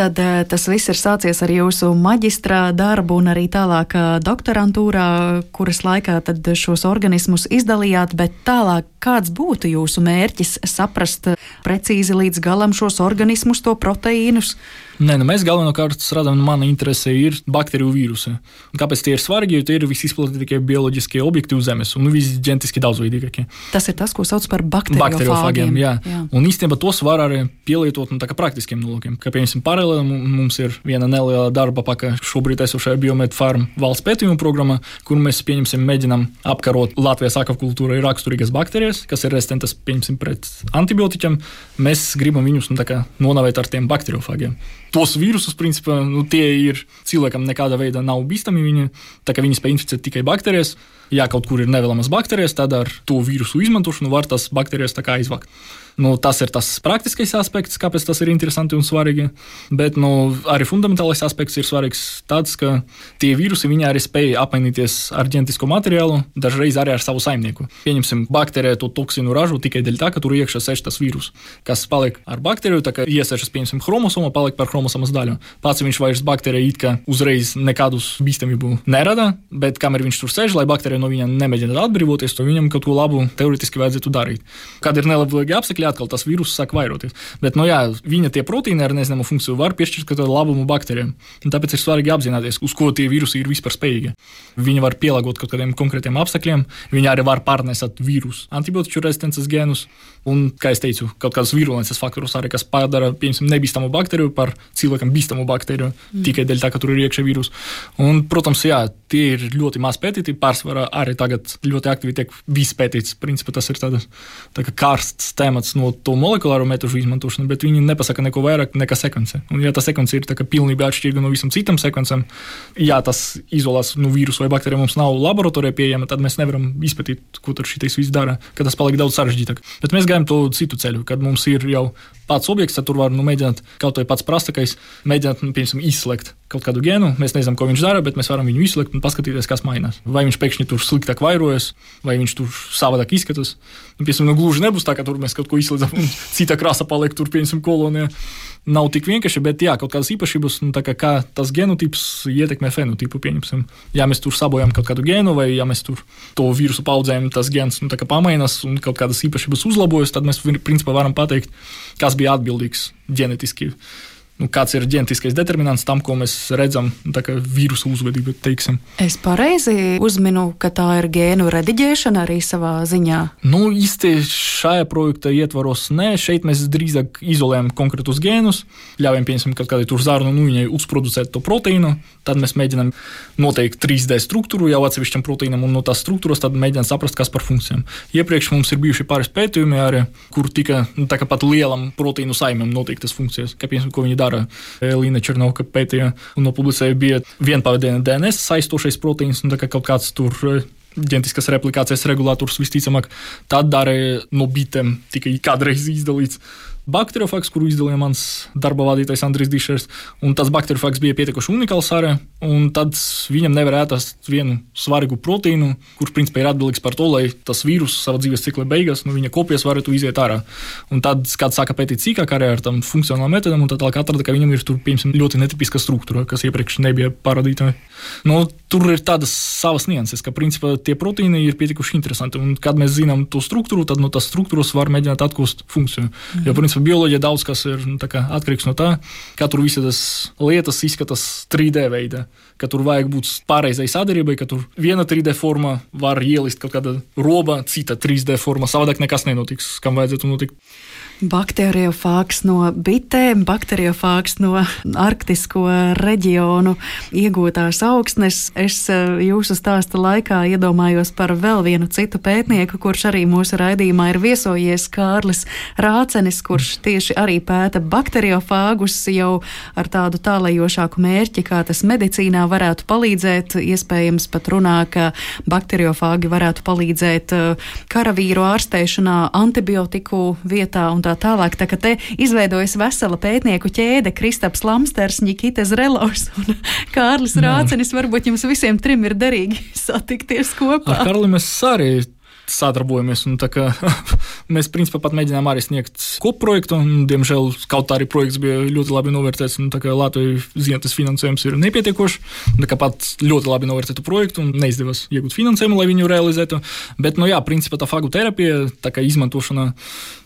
Tad eh, tas viss ir sācies ar jūsu maģistrā darbu un arī tālāk eh, doktorantūrā, kuras laikā tad šos organismus izdalījāt, bet tālāk kāds būtu jūsu mērķis saprast precīzi līdz galam šos organismus, to proteīnus? Nē, nu mēs galvenokārt strādājam, nu, mana interese ir baktēriju vīrusi. Kāpēc tie ir svarīgi? Jo tie ir visizplatītākie bioloģiskie objekti uz Zemes un visģentiski daudzveidīgākie. Tas ir tas, ko sauc par bakteriofāgiem. Jā. jā, un īstenībā tos var arī pielietot nu, praktiskiem nolūkiem. Kā piemēram, paralēli mums ir viena neliela darba paka šobrīd esošajā Biomed Farm valsts pētījuma programmā, kur mēs pieņemsim, mēģinām apkarot Latvijas akvakultūrai raksturīgas baktērijas, kas ir rezistentas pret antibiotiķiem. Mēs gribam viņus nu, nonāvēt ar tiem bakteriofāgiem tos vīrusus, principā, nu, tie ir cilvēkam nekādā veidā nav bīstami. Viņi, tā kā viņi spēj inficēt tikai baktērijas, ja kaut kur ir nevēlamas baktērijas, tad ar to vīrusu izmantošanu var tas baktērijas aizvakt. Nu, tas ir tas praktiskais aspekts, kāpēc tas ir interesanti un svarīgi. Bet nu, arī fundamentālais aspekts ir svarīgs tāds, ka tie vīrusi arī spēj apmainīties ar ģenētisko materiālu, dažreiz arī ar savu saimnieku. Pieņemsim, baktērija to toksinu ražo tikai dēļ tā, ka tur iekšā sēž tas vīrus, kas paliek ar baktēriju, tā kā iesaistas, pieņemsim, chromosoma, paliek par chromosomas daļu. Pats viņš vairs baktērija it kā uzreiz nekādus bīstamību nerada, bet kamēr viņš tur sēž, lai baktērija no viņa nemēģina atbrīvoties, to viņam kaut ko labu teorētiski vajadzētu darīt. Kad ir nelabvēlīgi apstākļi, atkal tas vīrus sāk vairoties. Bet, nu, jā, viņa tie proteīni ar nezināmu funkciju var piešķirt kādu labumu baktērijām. Tāpēc ir svarīgi apzināties, uz ko tie vīrusi ir vispār spējīgi. Viņi var pielāgot kaut kādiem konkrētiem apstākļiem, viņi arī var pārnest vīrusu antibiotiku rezistences gēnus. Un, kā jau teicu, kaut kādas virulences faktorus arī, kas padara piemēram, nebīstamu baktēriju par cilvēkam bīstamu baktēriju mm. tikai dēļ tā, ka tur ir iekšā vīrus. Un, protams, jā, tie ir ļoti maz pētīti. Pārsvarā arī tagad ļoti aktīvi tiek viss pētīts. Principā tas ir tāds tā karsts temats no to molekulāro metožu izmantošanu, bet viņi nepasaka neko vairāk nekā sekvence. Un, ja tā sekvence ir pilnībā atšķirīga no visam citam sekvencēm, ja tas izolās no vīrusu vai baktērija mums nav laboratorijā pieejama, tad mēs nevaram izpētīt, ko tur šis viss dara, ka tas paliek daudz sarežģītāk. Bet mēs gājam to citu ceļu, kad mums ir jau pats objekts, tad tur var nu, mēģināt kaut vai pats prasākais, mēģināt nu, piemēram, izslēgt kaut kādu gēnu. Mēs nezinām, ko viņš dara, bet mēs varam viņu izslēgt un paskatīties, kas mainās. Vai viņš pēkšņi tur sliktāk vairojas, vai viņš tur savādāk izskatās. Nu, piemēram, nu, gluži nebūs tā, ka tur mēs kaut ko izslēdzam un cita krāsa paliek tur, piemēram, kolonijā nav tik vienkārši, bet jā, kaut kādas īpašības, nu, kā, kā tas genotips ietekmē fenotipu. Pieņemsim. Ja mēs tur sabojājam kaut kādu gēnu, vai ja mēs tur to vīrusu paudzējam, tas gens nu, pamainās un kaut kādas īpašības uzlabojas, tad mēs principā varam pateikt, kas bija atbildīgs ģenetiski nu, kāds ir ģenētiskais determinants tam, ko mēs redzam, nu, kā vīrusu uzvedību. Teiksim. Es pareizi uzminu, ka tā ir gēnu rediģēšana arī savā ziņā. Nu, īsti šajā projekta ietvaros nē, šeit mēs drīzāk izolējam konkrētus gēnus, ļaujam, piemēram, kad kādai tur zārnu nu, viņai uzproducēt to proteīnu, tad mēs mēģinām noteikt 3D struktūru jau atsevišķam proteīnam, un no tās struktūras tad mēģinām saprast, kas par funkcijām. Iepriekš mums ir bijuši pāris pētījumi, arī, kur tika nu, pat lielam proteīnu saimam noteiktas funkcijas, kā piemēram, ko viņi dara dara. Līna Černovka pētīja un nopublicēja, bija vienpavadiena DNS saistošais proteīns, un kā kaut kāds tur eh, ģenētiskas replikācijas regulators visticamāk. Tad arī no bitēm tikai kādreiz izdalīts bakteriofaks, kuru izdalīja mans darba vadītājs Andris Dišers. Tas bakteriofaks bija pietiekami unikāls arī, un tad viņam nevar ēst vienu svarīgu proteīnu, kurš principā ir atbildīgs par to, lai tas vīrus savā dzīves cikla beigās, nu, viņa kopijas varētu iziet ārā. Un tad, kad sāka pētīt sīkāk arī ar tām funkcionālām metodēm, un tad tālāk atrada, ka viņam ir tur, piemēram, ļoti netipiska struktūra, kas iepriekš nebija parādīta. Nu, tur ir tādas savas nianses, ka principā tie proteīni ir pietiekuši interesanti. Un, kad mēs zinām to struktūru, tad no tās struktūras var mēģināt atgūst funkciju. Mm. Jo, principā, bioloģija daudz kas ir nu, atkarīgs no tā, kā tur visas lietas izskatās 3D veidā. Ka tur vajag būt pareizai sadarbībai, ka tur viena 3D forma var ielist kaut kāda roba, cita 3D forma. Savādāk nekas nenotiks, kam vajadzētu notikt. Bakteriofāks no bitēm, bakteriofāks no arktisko reģionu iegūtās augsnes. Es eh, jūsu stāsta laikā iedomājos par vēl vienu citu pētnieku, kurš arī mūsu raidījumā ir viesojies Kārlis Rācenis, kurš tieši arī pēta bakteriofāgus jau ar tādu tālajošāku mērķi, kā tas medicīnā varētu palīdzēt. Iespējams pat runā, ka bakteriofāgi varētu palīdzēt eh, karavīru ārstēšanā antibiotiku vietā un tā tā tālāk. Tā kā te izveidojas vesela pētnieku ķēde, Kristaps Lamsters, Nikita Zrelovs un Kārlis Rācenis. Varbūt jums visiem trim ir derīgi satikties kopā. Ar Karli mēs arī sadarbojamies. Kā, mēs principā pat mēģinām arī sniegt kopprojektu, un, diemžēl, kaut arī projekts bija ļoti labi novērtēts. Latvijas zinātnes finansējums ir nepietiekošs. Kā pat ļoti labi novērtētu projektu un neizdevās iegūt finansējumu, lai viņu realizētu. Bet, nu, jā, principā tā fagoterapija, tā kā izmantošana,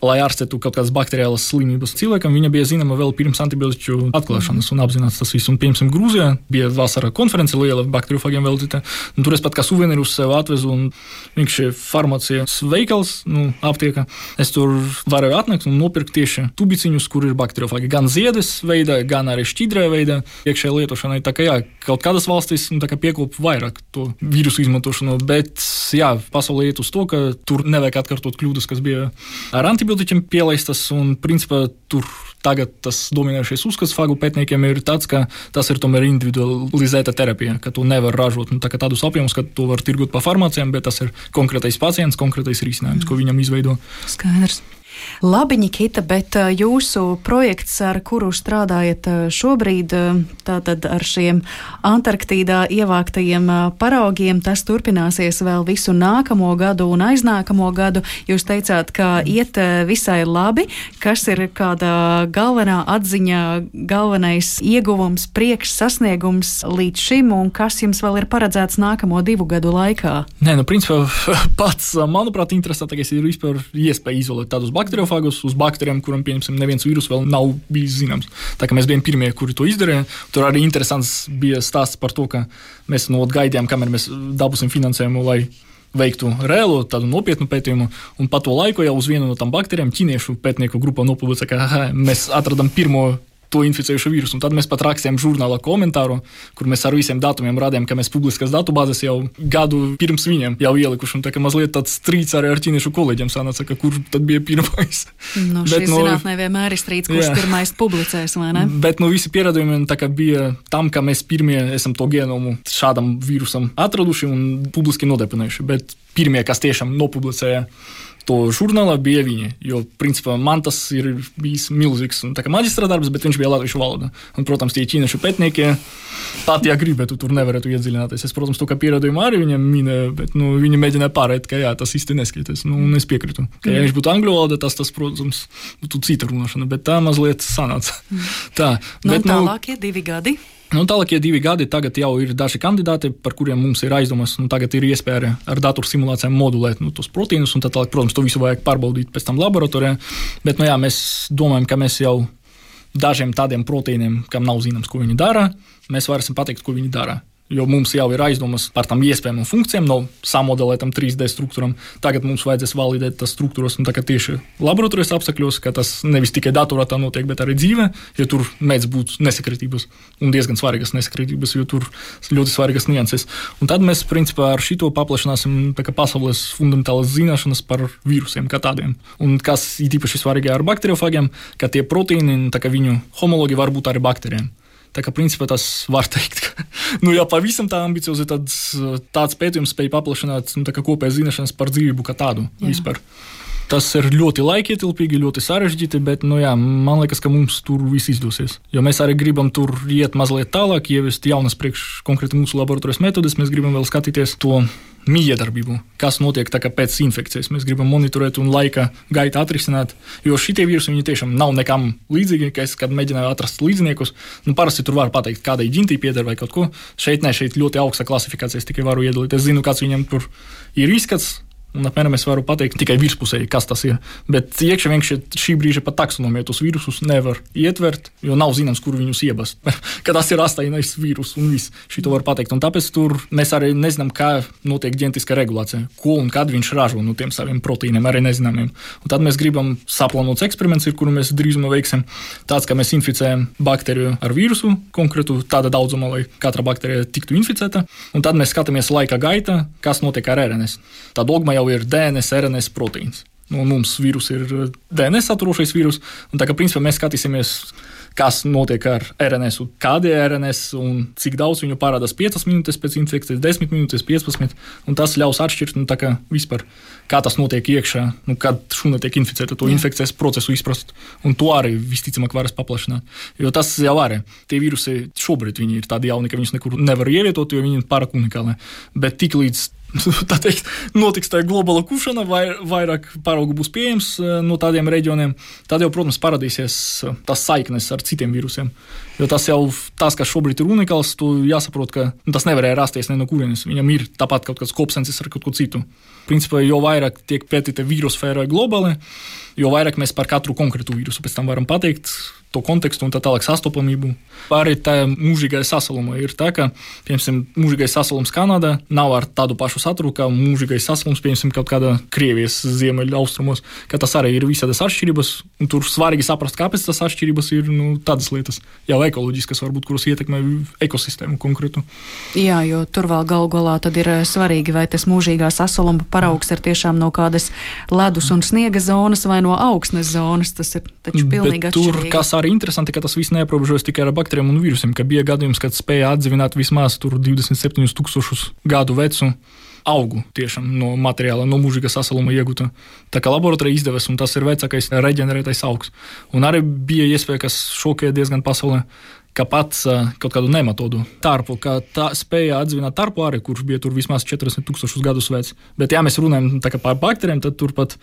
lai ārstētu kaut kādas bakteriālas slimības cilvēkam, viņa bija zināma vēl pirms antibiotiku atklāšanas un apzināts tas viss. Un, piemēram, Grūzijā bija vasara konference liela bakteriofagiem veltīta. Tur es pat kā suvenīrus sev atvezu un vienkārši farmāciju farmācijas veikals, nu, aptiekā. Es tur varēju atnākt un nopirkt tieši tubiciņus, kur ir bakteriofagi gan ziedes veidā, gan arī šķidrē veidā iekšējai lietošanai. Tā kā jā, kaut kādas valstis nu, piekopja vairāk to vīrusu izmantošanu, bet jā, pasaulē iet uz to, ka tur nevajag atkārtot kļūdas, kas bija ar antibiotiķiem pielaistas un principā tur tagad tas dominējošais uzskats fagu pētniekiem ir tāds, ka tas ir tomēr individualizēta terapija, ka to nevar ražot nu, tā tādus apjomus, ka to var tirgot pa farmācijām, bet tas ir konkrētais pacients, konkrētais risinājums, ko viņam izveido. Skaidrs. Labi, Nikita, bet jūsu projekts, ar kuru strādājat šobrīd, tātad ar šiem Antarktīdā ievāktajiem paraugiem, tas turpināsies vēl visu nākamo gadu un aiznākamo gadu. Jūs teicāt, ka iet visai labi. Kas ir kāda galvenā atziņa, galvenais ieguvums, priekš sasniegums līdz šim, un kas jums vēl ir paredzēts nākamo divu gadu laikā? Nē, nu, principā, pats, manuprāt, interesantākais ir vispār iespēja izolēt tādus bakteriju bakteriofāgus uz baktērijām, kurām, pieņemsim, neviens vīrus vēl nav bijis zināms. Tā kā mēs bijām pirmie, kuri to izdarīja. Tur arī interesants bija stāsts par to, ka mēs no gaidījām, kamēr mēs dabūsim finansējumu, lai veiktu reālu, tādu nopietnu pētījumu. Un pa to laiku jau uz vienu no tām baktērijām ķīniešu pētnieku grupa nopublicēja, ka mēs atradām pirmo to inficējušo vīrusu. Un tad mēs pat rakstījām žurnālā komentāru, kur mēs ar visiem datumiem rādījām, ka mēs publiskas datubāzes jau gadu pirms viņiem jau ielikuši. Un tā kā mazliet tāds strīds arī ar ķīniešu kolēģiem sanāca, ka kurš tad bija pirmais. Nu, šīs no, zinātnē vienmēr ir strīds, kurš jā. pirmais publicēs, vai ne? Bet no visi pierādījumi bija tam, ka mēs pirmie esam to genomu šādam vīrusam atraduši un publiski nodeponējuši. Bet pirmie, kas tiešām nopublicēja to žurnālā bija viņi. Jo, principā, man tas ir bijis milzīgs maģistra darbs, bet viņš bija latviešu valoda. Un, protams, tie ķīniešu pētnieki, pat ja gribētu, tur nevarētu iedziļināties. Es, protams, to kā pierādījumu arī viņam minēju, bet nu, viņi mēģināja pārēt, ka jā, tas īsti neskaitās. Nu, es piekrītu. Ka, ja viņš būtu angļu valoda, tas, tas, protams, būtu cita runāšana, bet tā mazliet sanāca. Mm. Tā, nu, bet, nu, tālākie divi gadi. Nu, Tālākie divi gadi, tagad jau ir daži kandidāti, par kuriem mums ir aizdomas. Nu, tagad ir iespēja ar datorsimulācijām modulēt nu, tos proteīnus, un tad, tālāk, protams, to visu vajag pārbaudīt pēc tam laboratorijā. Bet nu, jā, mēs domājam, ka mēs jau dažiem tādiem proteīniem, kam nav zināms, ko viņi dara, mēs varēsim pateikt, ko viņi dara. Jo mums jau ir aizdomas par tām iespējamām funkcijām, no samodelētām 3D struktūrām. Tagad mums vajadzēs validēt tās struktūras nu, tieši laboratorijas apstākļos, ka tas nevis tikai datorā tā notiek, bet arī dzīvē, jo tur mēdz būt nesakritības un diezgan svarīgas nesakritības, jo tur ļoti svarīgas nianses. Un tad mēs principā ar šito paplašināsim pasaules fundamentālas zināšanas par vīrusiem kā tādiem. Un kas ir īpaši svarīgi ar bakteriofagiem, ka tie proteīni, tā kā viņu homologi var būt arī baktērijiem. Tā kā principā tas var teikt, ka, nu, ja pavisam tā ambiciozi, tad tāds pētījums spēj paplašināt nu, kopējas zināšanas par dzīvību kā tādu Jā. vispār. Tas ir ļoti laikietilpīgi, ļoti sarežģīti, bet nu, jā, man liekas, ka mums tur viss izdosies. Jo mēs arī gribam tur iet mazliet tālāk, ieviest jaunas priekš konkrēti mūsu laboratorijas metodes. Mēs gribam vēl skatīties to miedarbību, kas notiek pēc infekcijas. Mēs gribam monitorēt un laika gaitā atrisināt, jo šie vīrusi tiešām nav nekam līdzīgi. Es, kad mēģināju atrast līdziniekus, nu, parasti tur var pateikt, kādai ģintī pieder vai kaut ko. Šeit ne, šeit ļoti augsta klasifikācija, es tikai varu iedalīt. Es zinu, kāds viņam tur ir izskats, Un apmēram es varu pateikt tikai virspusēji, kas tas ir. Bet iekšā vienkārši šī brīža pat taksonomija tos vīrusus nevar ietvert, jo nav zināms, kur viņus iebast. Kad tas ir astoņais vīrus un viss, šī to var pateikt. Un tāpēc tur mēs arī nezinām, kā notiek ģenētiskā regulācija, ko un kad viņš ražo no tiem saviem proteīniem, arī nezināmiem. Un tad mēs gribam saplānot eksperiments, kuru mēs drīzumā veiksim. Tāds, ka mēs inficējam baktēriju ar vīrusu konkrētu, tāda daudzuma, lai katra baktērija tiktu inficēta. Un tad mēs skatāmies laika gaitā, kas notiek ar RNS. Tā dogma jau jau ir DNS, RNS proteīns. Nu, mums vīrus ir eh, DNS saturošais vīrus, un tā kā principā mēs skatīsimies, kas notiek ar RNS, un kādi ir RNS, un cik daudz viņu parādās 5 minūtes pēc infekcijas, 10 minūtes, 15. Un tas ļaus atšķirt, nu, kā, vispār, kā tas notiek iekšā, nu, kad šūna tiek inficēta, to Jā. infekcijas procesu izprast. Un to arī visticamāk varēs paplašināt. Jo tas jau arī tie vīrusi šobrīd ir tādi jauni, ka viņus nekur nevar ievietot, jo viņi ir pārāk unikāli. Bet tik līdz tā teikt, notiks tā globāla kušana, vai vairāk paraugu būs pieejams eh, no tādiem reģioniem, tad jau, protams, parādīsies eh, tas saiknes ar citiem vīrusiem. Jo tas jau tas, kas šobrīd ir unikāls, tu jāsaprot, ka nu, tas nevarēja rasties ne no kurienes. Viņam ir tāpat kaut kāds kopsensis ar kaut ko citu. Principā, jo vairāk tiek pētīta vīrusu globāli, jo vairāk mēs par katru konkrētu vīrusu pēc tam varam pateikt, to kontekstu un tā tālāk sastopamību. Arī tā mūžīgā sasaluma ir tā, ka, piemēram, mūžīgais sasalums Kanādā nav ar tādu pašu saturu kā mūžīgais sasalums, piemēram, kaut kādā Krievijas ziemeļa austrumos, ka tas arī ir visādas atšķirības, un tur svarīgi saprast, kāpēc tas atšķirības ir nu, tādas lietas, jau ekoloģiskas, varbūt, kuras ietekmē ekosistēmu konkrētu. Jā, jo tur vēl galu galā ir eh, svarīgi, vai tas mūžīgā sasaluma paraugs ir tiešām no kādas ledus un sniega zonas vai no augsnes zonas. Tas ir taču pilnīgi Bet tur, kas arī interesanti, ka tas viss neaprobežojas tikai ar baktērijiem un vīrusiem, ka bija gadījums, kad spēja atdzīvināt vismaz 27,000 gadu vecu augu tiešām no materiāla, no mūžīga sasaluma iegūta. Tā kā laboratorija izdevās, un tas ir vecākais reģenerētais augs. Un arī bija iespēja, kas šokēja diezgan pasaulē, ka pats kaut kādu nematodu tarpu, ka tā spēja atdzīvināt tarpu arī, kurš bija tur vismaz 40,000 gadus vecs. Bet, ja mēs runājam par baktērijiem, tad turpat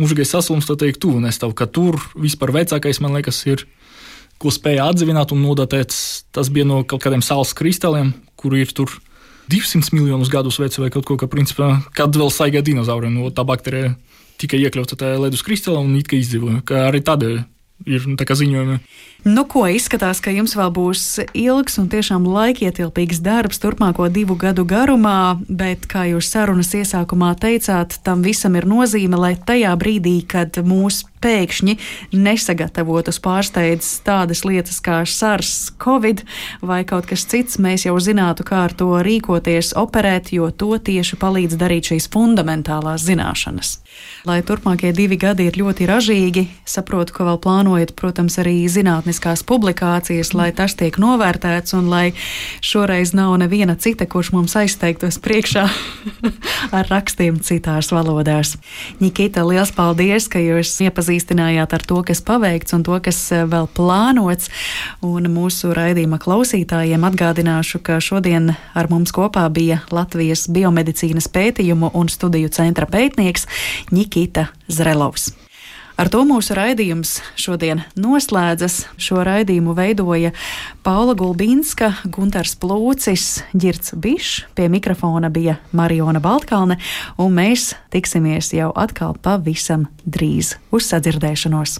mūžīgais sasalums, tad teikt, tuvu nestāv, ka tur vispār vecākais, man liekas, ir. Ko spēja atdzīvināt un nodatēt, tas bija no kaut kādiem saules kristāliem, kur ir tur 200 miljonus gadus veci vai kaut ko, ka, principā, kad vēl saigā dinozauri, no tā baktērija tika iekļauta tajā ledus kristālā un it kā izdzīvoja. Arī tādēļ ir nu, ziņojumi. Nu, ko izskatās, ka jums vēl būs ilgs un tiešām laikietilpīgs darbs turpmāko divu gadu garumā, bet, kā jūs sarunas iesākumā teicāt, tam visam ir nozīme, lai tajā brīdī, kad mūs pēkšņi nesagatavotas pārsteidzas tādas lietas kā SARS, Covid vai kaut kas cits, mēs jau zinātu, kā ar to rīkoties, operēt, jo to tieši palīdz darīt šīs fundamentālās zināšanas. Lai turpmākie divi gadi ir ļoti ražīgi, saprotu, ka vēl plānojat, protams, arī zinātniskās publikācijas, lai tas tiek novērtēts un lai šoreiz nav neviena cita, kurš mums aizteiktos priekšā ar rakstiem citās valodās. Nikita, liels paldies, ka jūs iepazīstinājāt ar to, kas paveikts un to, kas eh, vēl plānots. Un mūsu raidījuma klausītājiem atgādināšu, ka šodien ar mums kopā bija Latvijas biomedicīnas pētījumu un studiju centra pētnieks Nikita Zrelovs. Ar to mūsu raidījums šodien noslēdzas. Šo raidījumu veidoja Paula Gulbīnska, Gunārs Plūcis, Girts Bišs, pie mikrofona bija Mariona Baltkalne, un mēs tiksimies jau atkal pavisam drīz uz sadzirdēšanos.